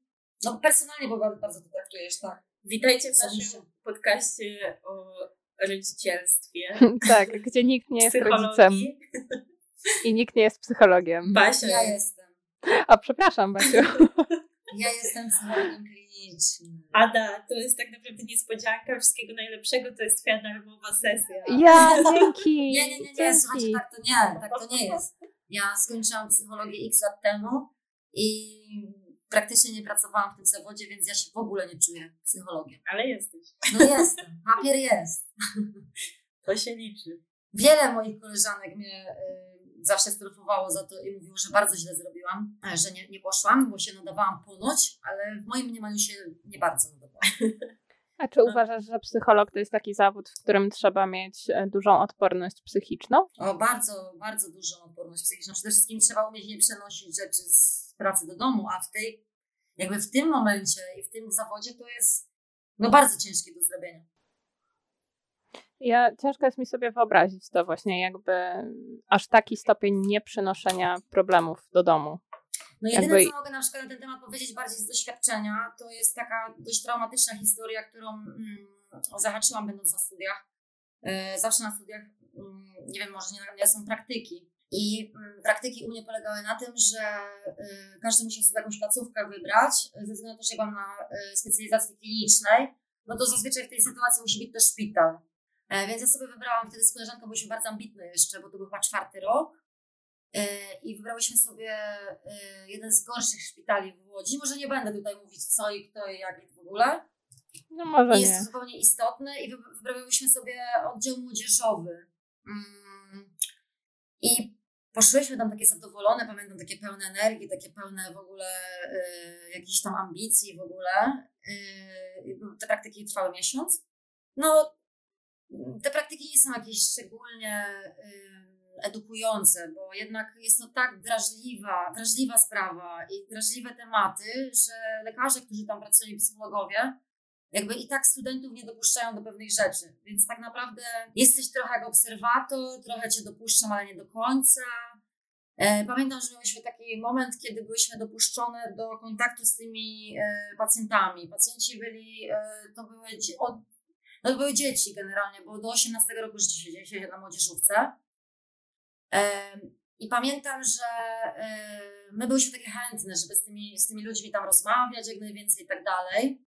No personalnie, bo bardzo, bardzo to traktujesz, tak. Witajcie w naszym podcaście o rodzicielstwie, <laughs> tak, gdzie nikt nie jest rodzicem. I nikt nie jest psychologiem. Basia Ja jest. jestem. A przepraszam, Basiu. Ja jestem psychologiem klinicznym. Ada, to jest tak naprawdę niespodzianka. Wszystkiego najlepszego, to jest twoja darmowa sesja. Ja, dzięki. <laughs> Nie, nie, nie, nie, słuchajcie, tak to nie, tak to nie jest. Ja skończyłam psychologię x lat temu i praktycznie nie pracowałam w tym zawodzie, więc ja się w ogóle nie czuję psychologiem. Ale jesteś. No jestem, papier jest. To się liczy. Wiele moich koleżanek mnie y, zawsze strofowało za to i mówiło, że bardzo źle zrobiłam, e, że nie, nie poszłam, bo się nadawałam ponoć, ale w moim mniemaniu się nie bardzo nadawałam. A czy uważasz, że psycholog to jest taki zawód, w którym trzeba mieć e, dużą odporność psychiczną? O, bardzo, bardzo dużą odporność psychiczną. Przede wszystkim trzeba umieć nie przenosić rzeczy z pracy do domu, a w tej, jakby w tym momencie i w tym zawodzie to jest no bardzo ciężkie do zrobienia. Ja ciężko jest mi sobie wyobrazić to właśnie, jakby aż taki stopień nieprzynoszenia problemów do domu. No jedyne, jakby... co mogę na przykład na ten temat powiedzieć bardziej z doświadczenia, to jest taka dość traumatyczna historia, którą mm, zahaczyłam będąc na studiach. E, zawsze na studiach, mm, nie wiem, może nie, nie są praktyki. I mm, praktyki u mnie polegały na tym, że y, każdy musiał sobie jakąś placówkę wybrać, ze względu na to, że ja byłam na y, specjalizacji klinicznej, no to zazwyczaj w tej sytuacji musi być też szpital. E, więc ja sobie wybrałam wtedy z koleżanką, byliśmy bardzo ambitne jeszcze, bo to był chyba czwarty rok. E, I wybrałyśmy sobie e, jeden z gorszych szpitali w Łodzi. Może nie będę tutaj mówić co i kto i jak i w ogóle. No może jest nie. to zupełnie istotne i wybrałyśmy sobie oddział młodzieżowy. Mm. I poszłyśmy tam takie zadowolone, pamiętam, takie pełne energii, takie pełne w ogóle y, jakichś tam ambicji w ogóle. Y, te praktyki trwały miesiąc. No, te praktyki nie są jakieś szczególnie y, edukujące, bo jednak jest to tak drażliwa, drażliwa sprawa i drażliwe tematy, że lekarze, którzy tam pracują, psychologowie, jakby i tak studentów nie dopuszczają do pewnych rzeczy. Więc tak naprawdę jesteś trochę jak obserwator, trochę cię dopuszczam, ale nie do końca. E, pamiętam, że mieliśmy taki moment, kiedy byliśmy dopuszczone do kontaktu z tymi e, pacjentami. Pacjenci byli, e, to były, od, no to były dzieci generalnie, bo do 18 roku życia się na młodzieżówce. I pamiętam, że my byliśmy takie chętne, żeby z tymi, z tymi ludźmi tam rozmawiać jak najwięcej i tak dalej.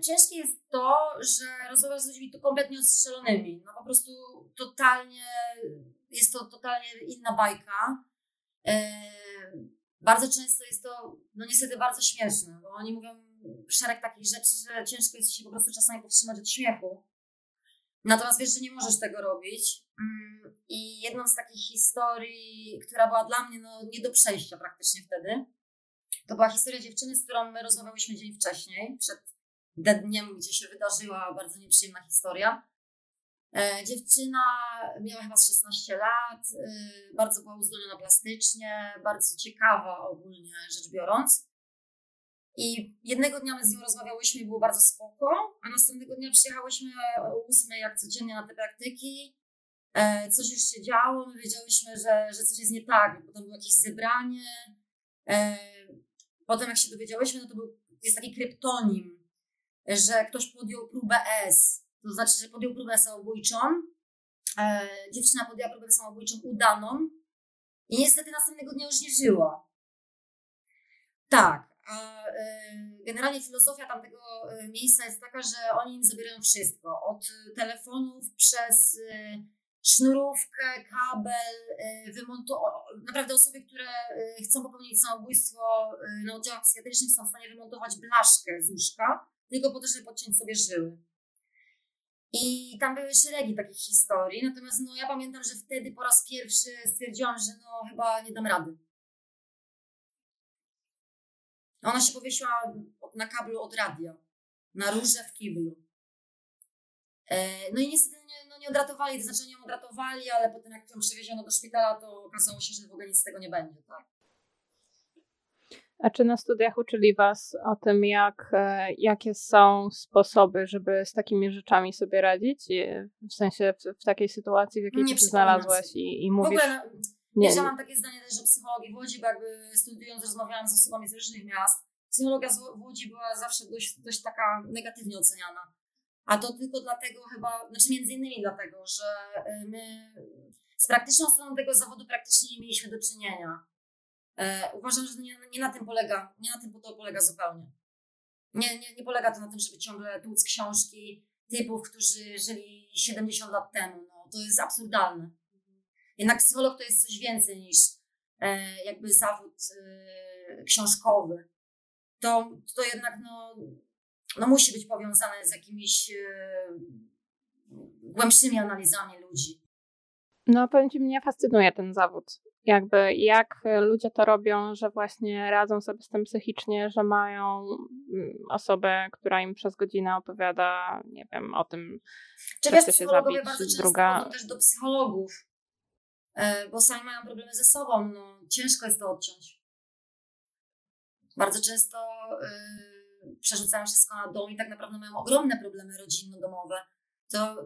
Ciężkie jest to, że rozmawiasz z ludźmi to kompletnie ostrzelonymi. No po prostu totalnie, jest to totalnie inna bajka. Bardzo często jest to, no niestety bardzo śmieszne, bo oni mówią szereg takich rzeczy, że ciężko jest się po prostu czasami powstrzymać od śmiechu. Natomiast wiesz, że nie możesz tego robić. Mm, I jedną z takich historii, która była dla mnie no, nie do przejścia praktycznie wtedy, to była historia dziewczyny, z którą my rozmawiałyśmy dzień wcześniej, przed dniem, gdzie się wydarzyła bardzo nieprzyjemna historia. E, dziewczyna miała chyba 16 lat, e, bardzo była uzdolniona plastycznie, bardzo ciekawa ogólnie rzecz biorąc. I jednego dnia my z nią rozmawiałyśmy i było bardzo spoko, a następnego dnia przyjechałyśmy o ósmej jak codziennie na te praktyki. E, coś już się działo, my wiedziałyśmy, że, że coś jest nie tak, bo tam było jakieś zebranie. Potem jak się dowiedziałyśmy, no to był, jest taki kryptonim, że ktoś podjął próbę S to znaczy, że podjął próbę samobójczą. E, dziewczyna podjęła próbę samobójczą udaną i niestety następnego dnia już nie żyła. Tak, a e, generalnie filozofia tamtego e, miejsca jest taka, że oni im zabierają wszystko. Od telefonów przez e, sznurówkę, kabel, wymontować. Naprawdę osoby, które chcą popełnić samobójstwo na oddziałach psychiatrycznych są w stanie wymontować blaszkę z łóżka, tylko po to, żeby podciąć sobie żyły. I tam były szeregi takich historii, natomiast no, ja pamiętam, że wtedy po raz pierwszy stwierdziłam, że no chyba nie dam rady. Ona się powiesiła na kablu od radia, na róże w kiblu. E, no i niestety nie, no nie odratowali, to znaczy nie odratowali, ale potem jak ją przewieziono do szpitala, to okazało się, że w ogóle nic z tego nie będzie, tak? A czy na studiach uczyli Was o tym, jak, e, jakie są sposoby, żeby z takimi rzeczami sobie radzić? W sensie w, w takiej sytuacji, w jakiej nie się znalazłaś i, i mówisz... W ogóle, nie, ja mam takie zdanie też, że psychologii w Łodzi, bo jakby studiując rozmawiałam z osobami z różnych miast, psychologia w Łodzi była zawsze dość, dość taka negatywnie oceniana. A to tylko dlatego chyba, znaczy między innymi dlatego, że e, my z praktyczną stroną tego zawodu praktycznie nie mieliśmy do czynienia. E, uważam, że nie, nie, na tym polega, nie na tym to polega zupełnie. Nie, nie, nie polega to na tym, żeby ciągle tłuc książki typów, którzy żyli 70 lat temu. No, to jest absurdalne. Jednak psycholog to jest coś więcej niż e, jakby zawód e, książkowy. To, to jednak no, no musi być powiązane z jakimiś e, głębszymi analizami ludzi. No, powiem Ci, mnie fascynuje ten zawód jakby jak ludzie to robią, że właśnie radzą sobie z tym psychicznie, że mają mm, osobę, która im przez godzinę opowiada, nie wiem, o tym, Czy chce się zabić. Bardzo druga... też do psychologów, bo sami mają problemy ze sobą, no ciężko jest to odciąć. Bardzo często yy, przerzucają wszystko na dom i tak naprawdę mają ogromne problemy rodzinno-domowe. To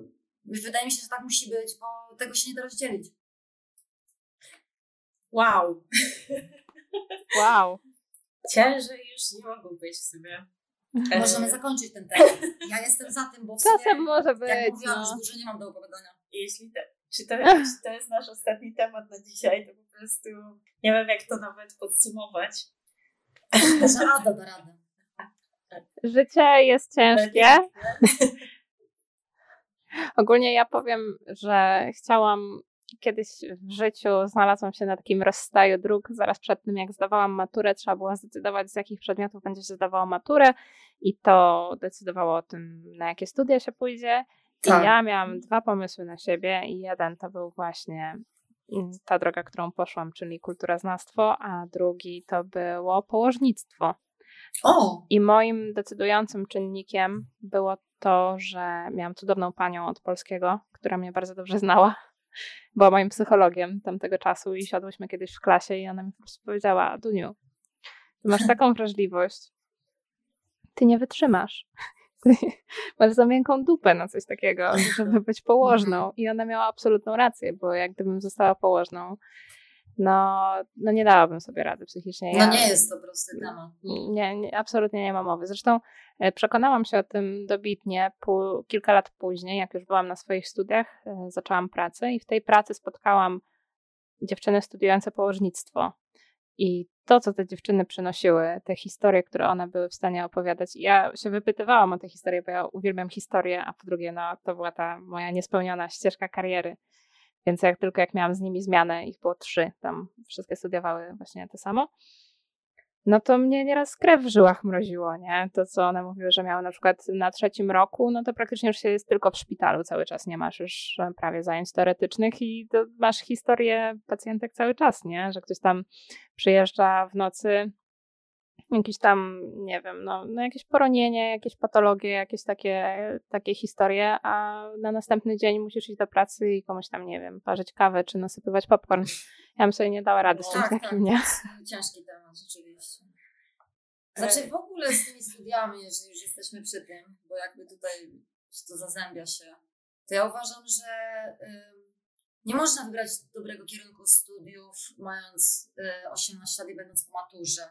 Wydaje mi się, że tak musi być, bo tego się nie da rozdzielić. Wow. <laughs> Wow. Ciężej już nie mogą być w sobie. E, Możemy zakończyć ten temat. Ja jestem za tym, bo Czasem może być. jak mówiłam, No. już dużo nie mam do opowiadania. Jeśli te, czy, to, czy to jest nasz ostatni temat na dzisiaj, to po prostu nie wiem, jak to nawet podsumować. Że Ada da radę. Życie jest ciężkie. Ogólnie ja powiem, że chciałam kiedyś w życiu znalazłam się na takim rozstaju dróg. Zaraz przed tym, jak zdawałam maturę, trzeba było zdecydować, z jakich przedmiotów będzie się zdawało maturę, i to decydowało o tym, na jakie studia się pójdzie. Tak. I ja miałam dwa pomysły na siebie, i jeden to był właśnie mm, ta droga, którą poszłam, czyli kulturoznawstwo, a drugi to było położnictwo. O! I moim decydującym czynnikiem było to, że miałam cudowną panią od polskiego, która mnie bardzo dobrze znała. <laughs> Była moim psychologiem tamtego czasu i siadłyśmy kiedyś w klasie i ona mi po prostu powiedziała, Duniu, ty masz <laughs> taką wrażliwość, ty nie wytrzymasz. <laughs> Za miękką dupę na coś takiego, żeby <laughs> być położną. I ona miała absolutną rację, bo jak gdybym została położną, no, no nie dałabym sobie rady psychicznie. No Ja- nie jest to prosty temat. nie, nie, absolutnie nie ma mowy. Zresztą e, przekonałam się o tym dobitnie kilka lat później, jak już byłam na swoich studiach, e, zaczęłam pracę i w tej pracy spotkałam dziewczyny studiujące położnictwo. I to, co te dziewczyny przynosiły, te historie, które one były w stanie opowiadać. Ja się wypytywałam o te historie, bo ja uwielbiam historię, a po drugie, no, to była ta moja niespełniona ścieżka kariery. Więc jak tylko jak miałam z nimi zmianę, ich było trzy, tam wszystkie studiowały właśnie to samo, no to mnie nieraz krew w żyłach mroziło, nie? To, co one mówiły, że miały na przykład na trzecim roku, no to praktycznie już się jest tylko w szpitalu cały czas, nie masz już e, prawie zajęć teoretycznych i masz historię pacjentek cały czas, nie? Że ktoś tam przyjeżdża w nocy, jakiś tam, nie wiem, no, no jakieś poronienie, jakieś patologie, jakieś takie, takie historie, a na następny dzień musisz iść do pracy i komuś tam, nie wiem, parzyć kawę czy nasypywać popcorn. Ja bym sobie nie dała rady z czymś Tak, tak, takim, to nie? ciężki temat, rzeczywiście. Znaczy w ogóle z tymi studiami, jeżeli już jesteśmy przy tym, bo jakby tutaj to zazębia się, to ja uważam, że nie można wybrać dobrego kierunku studiów mając y, 18 lat i będąc po maturze.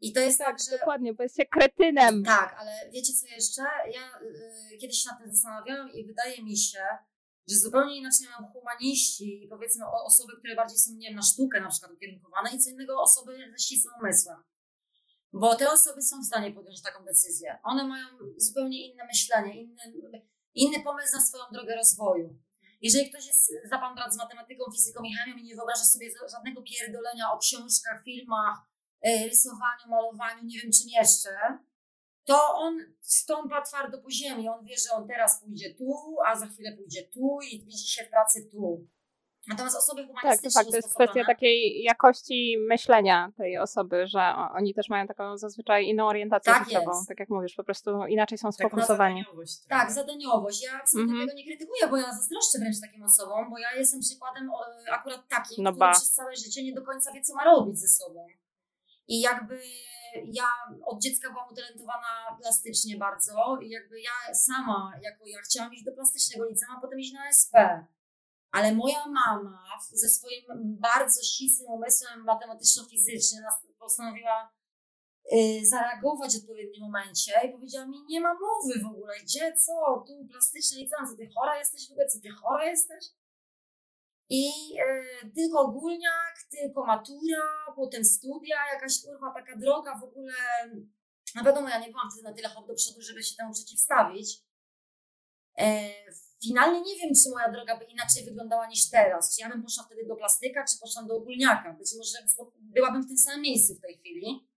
I to jest tak, że Dokładnie, bo jest się kretynem. tak, ale wiecie co jeszcze? Ja y, kiedyś się nad tym zastanawiałam i wydaje mi się, że zupełnie inaczej mają humaniści i powiedzmy o, osoby, które bardziej są, nie wiem, na sztukę na przykład ukierunkowane i co innego osoby ze ścisłym umysłem. Bo te osoby są w stanie podjąć taką decyzję. One mają zupełnie inne myślenie, inny, inny pomysł na swoją drogę rozwoju. Jeżeli ktoś jest za pan brat z matematyką, fizyką i chemią i nie wyobraża sobie żadnego pierdolenia o książkach, filmach, rysowaniu, malowaniu, nie wiem czym jeszcze, to on stąpa twardo po ziemi. On wie, że on teraz pójdzie tu, a za chwilę pójdzie tu i widzi się w pracy tu. Natomiast osoby Tak, to humanistyczne fakt, to jest kwestia takiej jakości myślenia tej osoby, że oni też mają taką zazwyczaj inną orientację Tak życiową. jest. Tak jak mówisz, po prostu inaczej są sfokusowani. zadaniowość Tak, trochę. zadaniowość. Ja absolutnie Mhm. tego nie krytykuję, bo ja zazdroszczę wręcz takim osobom, bo ja jestem przykładem o, akurat takim, No który ba. przez całe życie nie do końca wie, co ma robić ze sobą. I jakby ja od dziecka byłam utalentowana plastycznie bardzo i jakby ja sama, jako ja chciałam iść do plastycznego liceum, a potem iść na SP. Ale moja mama ze swoim bardzo ścisłym umysłem matematyczno-fizycznym postanowiła y, zareagować w odpowiednim momencie i powiedziała mi, nie ma mowy w ogóle, gdzie, co, tu plastyczne liceum, co ty chora jesteś w ogóle, co ty chora jesteś? I y, tylko ogólniak, tylko matura, potem studia, jakaś kurwa taka droga w ogóle. No wiadomo, ja nie byłam wtedy na tyle hop do przodu, żeby się temu przeciwstawić. E, finalnie nie wiem, czy moja droga by inaczej wyglądała niż teraz. Czy ja bym poszła wtedy do plastyka, czy poszłam do ogólniaka. Być może byłabym w tym samym miejscu w tej chwili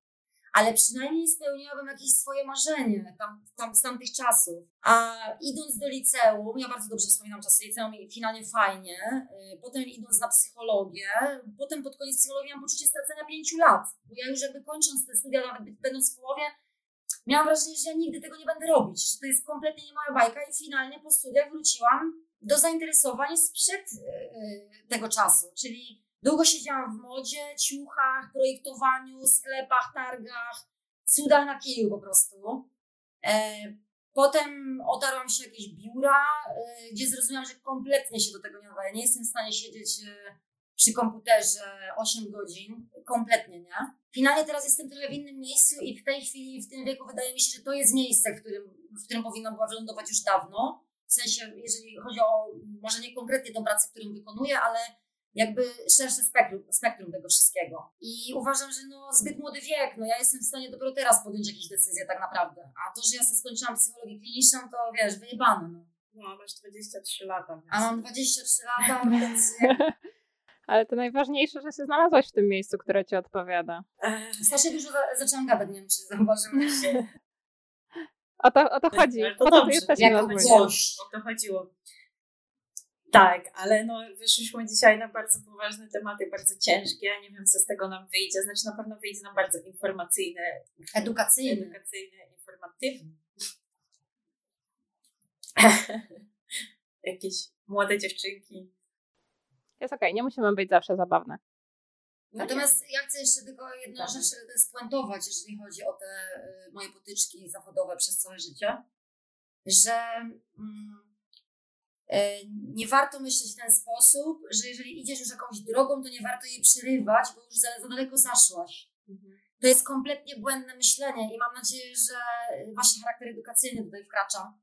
ale przynajmniej spełniłabym jakieś swoje marzenie tam, tam z tamtych czasów. A idąc do liceum, ja bardzo dobrze wspominam czasy liceum i finalnie fajnie, y, potem idąc na psychologię, potem pod koniec psychologii miałam poczucie stracenia pięciu lat, bo ja już jakby kończąc te studia, nawet będąc w połowie, miałam wrażenie, że ja nigdy tego nie będę robić, że to jest kompletnie nie moja bajka i finalnie po studiach wróciłam do zainteresowań sprzed y, tego czasu, czyli Długo siedziałam w modzie, ciuchach, projektowaniu, sklepach, targach, cudach na kiju po prostu. E, Potem otarłam się jakieś biura, y, gdzie zrozumiałam, że kompletnie się do tego nie nadaję. Nie jestem w stanie siedzieć y, przy komputerze 8 godzin, kompletnie nie. Finalnie teraz jestem trochę w innym miejscu i w tej chwili, w tym wieku wydaje mi się, że to jest miejsce, w którym, w którym powinnam była wylądować już dawno. W sensie, jeżeli chodzi o, może nie konkretnie tą pracę, którą wykonuję, ale jakby szersze spektrum, spektrum tego wszystkiego. I uważam, że no zbyt młody wiek, no ja jestem w stanie dopiero teraz podjąć jakieś decyzje tak naprawdę. A to, że ja sobie skończyłam psychologię kliniczną, to wiesz, wyjebane. No. No, masz 23 lata. Więc... A mam 23 lata, <laughs> więc... <laughs> Ale to najważniejsze, że się znalazłaś w tym miejscu, które ci odpowiada. Strasznie dużo za zaczęłam gadać, nie wiem, czy zauważyłeś. <laughs> O to, o to chodzi. Ale to po to dobrze, jesteśmy gość. O to chodziło. Tak, ale no wyszliśmy dzisiaj na bardzo poważne tematy, bardzo ciężkie. Ja nie wiem, co z tego nam wyjdzie. Znaczy na pewno wyjdzie nam bardzo informacyjne, Edukacyjny. edukacyjne, informatywne. <laughs> Jakieś młode dziewczynki. Jest okej, nie musimy być zawsze zabawne. No Natomiast ja chcę jeszcze tylko jedną Tak. rzecz spuentować, jeżeli chodzi o te y, moje potyczki zawodowe przez całe życie, że mm, nie warto myśleć w ten sposób, że jeżeli idziesz już jakąś drogą, to nie warto jej przerywać, bo już za, za daleko zaszłaś. Mhm. To jest kompletnie błędne myślenie i mam nadzieję, że właśnie charakter edukacyjny tutaj wkracza.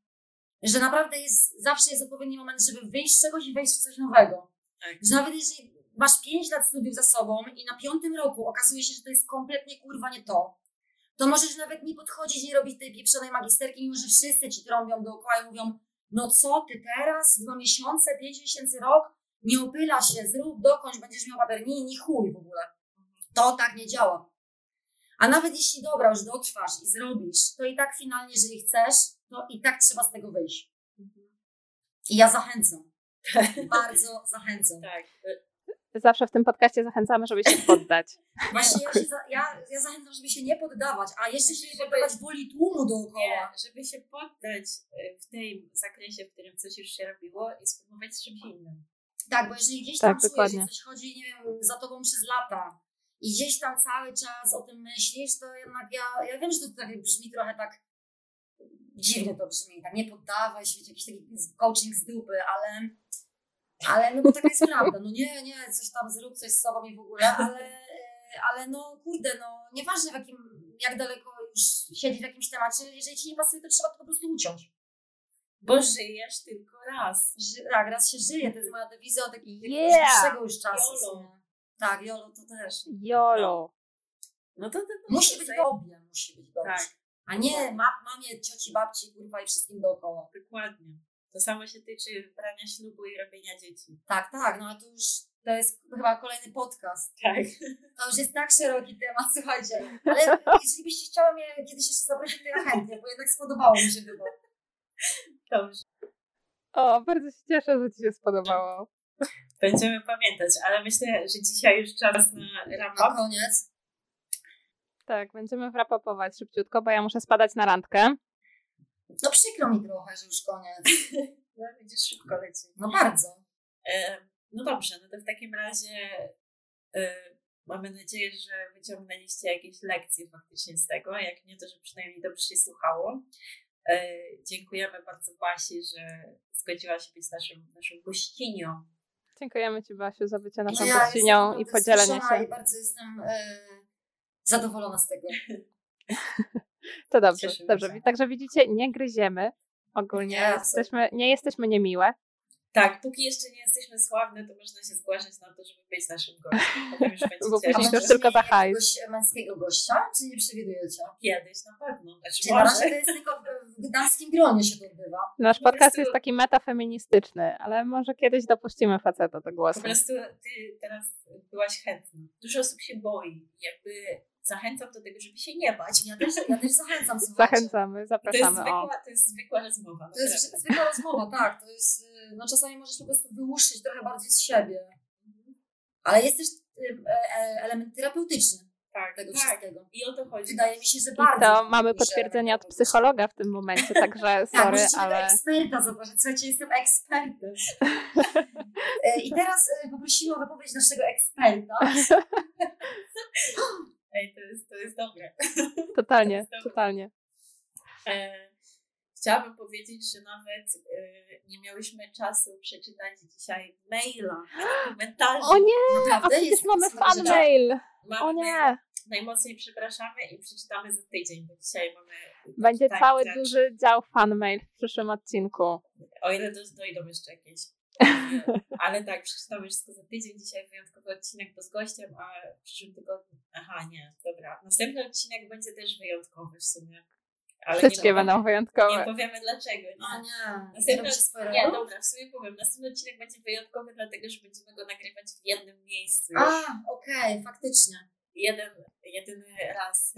Że naprawdę jest, zawsze jest odpowiedni moment, żeby wyjść z czegoś i wejść w coś nowego. Tak. Że nawet jeżeli masz 5 lat studiów za sobą i na piątym roku okazuje się, że to jest kompletnie kurwa nie to, to możesz nawet nie podchodzić, nie robić tej pieprzonej magisterki, mimo że wszyscy ci trąbią dookoła i mówią, no co ty teraz, dwa miesiące, pięć miesięcy, rok, nie opyla się, zrób, dokończ, będziesz miał nie chuj w ogóle. To tak nie działa. A nawet jeśli dobra, już dotrwasz i zrobisz, to i tak finalnie, jeżeli chcesz, to i tak trzeba z tego wyjść. I ja zachęcam. <laughs> Bardzo zachęcam. Tak. Zawsze w tym podcaście zachęcamy, żeby się poddać. <laughs> Właśnie ja, się za, ja, ja zachęcam, żeby się nie poddawać, a jeszcze się nie poddawać woli tłumu Nie, dookoła. żeby się poddać e, w tym zakresie, w którym coś już się robiło i spróbować z czymś innym. Tak, bo jeżeli gdzieś Tak, tam czujesz, dokładnie. że coś chodzi, nie wiem, za tobą przez lata i gdzieś tam cały czas o tym myślisz, to jednak ja, ja wiem, że to tak brzmi trochę tak dziwnie to brzmi, tak nie poddawaj się, wiecie, jakiś taki coaching z dupy, ale, ale no bo taka jest prawda, no nie, nie, coś tam zrób, coś z sobą i w ogóle, ale, e, ale no kurde, no nieważne w jakim, jak daleko już siedzi w jakimś temacie, jeżeli ci nie pasuje, to trzeba to po prostu uciąć. Bo żyjesz tylko raz. Ży, tak, raz się żyje, to jest moja dewiza od takiego Yeah! już czasu. Sumie. Tak, Jolo to też. Jolo. No to, to, to Musi być dobrze, musi być dobrze. Tak, A nie ma, mamie, cioci, babci, kurwa i wszystkim dookoła. dokładnie. To samo się tyczy brania ślubu i robienia dzieci. Tak, tak, no a to już to jest chyba kolejny podcast. Tak. To już jest tak szeroki temat, słuchajcie. <laughs> Ale jeżeli byście chciały mnie kiedyś jeszcze zaprosić, to ja chętnie, bo jednak spodobało mi się chyba. Dobrze. O, bardzo się cieszę, że ci się spodobało. Będziemy pamiętać, ale myślę, że dzisiaj już czas na Na wrap koniec. Tak, będziemy wrapapować szybciutko, bo ja muszę spadać na randkę. No przykro mi trochę, że już koniec. <laughs> No widzisz, szybko leci. No bardzo. E, no dobrze, no to w takim razie e, mamy nadzieję, że wyciągnęliście jakieś lekcje faktycznie z tego. Jak nie, to że przynajmniej dobrze się słuchało. E, dziękujemy bardzo Basi, że zgodziła się być naszym, naszą gościnią. Dziękujemy Ci, Basiu, za bycie naszą ja gościnią i podzielenie się. I bardzo jestem e, zadowolona z tego. <laughs> To dobrze, Cieszymy dobrze. się. Także widzicie, nie gryziemy. Ogólnie Nie, jesteśmy, nie jesteśmy niemiłe. Tak, póki jeszcze nie jesteśmy sławne, to można się zgłaszać na to, żeby być naszym gościem. <laughs> Już Bo później to już tylko za hajs. jakiegoś męskiego gościa, czy nie przewidujecie? kiedyś na pewno. Znaczy, razie może. to jest tylko w- damskim gronie się to odbywa. Nasz Po podcast prostu- jest taki metafeministyczny, ale może kiedyś dopuścimy faceta do Po głosu. prostu ty teraz byłaś chętna. Dużo osób się boi. Jakby zachęcam do tego, żeby się nie bać. Ja też, ja też zachęcam, słuchajcie. Zachęcamy, To jest, zapraszamy. Zwykła, to jest zwykła rozmowa. To jest naprawdę. zwykła rozmowa, tak. To jest, y, no czasami możesz po prostu wyłuszczyć trochę bardziej z siebie. Ale jest też y, e, element terapeutyczny tak, tego tak. wszystkiego. I o to chodzi. Wydaje mi się, że I bardzo. to mamy potwierdzenie od psychologa w tym momencie, także Tak, sorry, możecie ale... eksperta zobaczyć. Słuchajcie, jestem ekspertem. E, <laughs> I teraz e, poprosimy o wypowiedź naszego eksperta. <laughs> Ej, to jest, to jest dobre. <laughs> totalnie, Dobra. totalnie. E, chciałabym powiedzieć, że nawet y, nie miałyśmy czasu przeczytać dzisiaj maila, komentarzy. O nie, a Naprawdę przecież jest mamy fan mail. Mamy O nie, Najmocniej przepraszamy i przeczytamy za tydzień, bo dzisiaj mamy. będzie tak, cały tak. duży dział fan mail w przyszłym odcinku. O ile do, dojdą jeszcze jakieś. <laughs> Ale tak, przeczytamy wszystko za tydzień. Dzisiaj wyjątkowy odcinek, bo z gościem, a w przyszłym tygodniu. Aha, nie, dobra. Następny odcinek będzie też wyjątkowy w sumie. Ale Wszystkie nie, będą Nie powiemy dlaczego. A Nie. nie, Następny-. Nie, dobra, w sumie powiem. Następny odcinek będzie wyjątkowy, dlatego że będziemy go nagrywać w jednym miejscu. A, okej, faktycznie. Jeden, jedyny raz.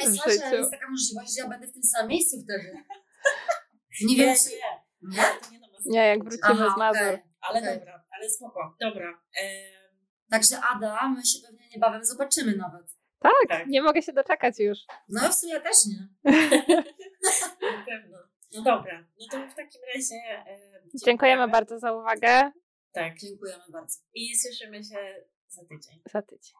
Ej, słuchajcie, jest taka możliwość, że ja będę w tym samym miejscu wtedy. <laughs> Nie wiem, czy... nie. Nie? Nie, Nie, jak wrócimy Aha, z Mazur. okej. Ale okej. dobra, ale spoko. Dobra. Także Ada, my się pewnie niebawem zobaczymy nawet. Tak, Tak. nie mogę się doczekać już. No w sumie też nie. <laughs> na pewno. No dobra, no to w takim razie. em, Dziękujemy bardzo za uwagę. Tak. Dziękujemy bardzo. I słyszymy się za tydzień. Za tydzień.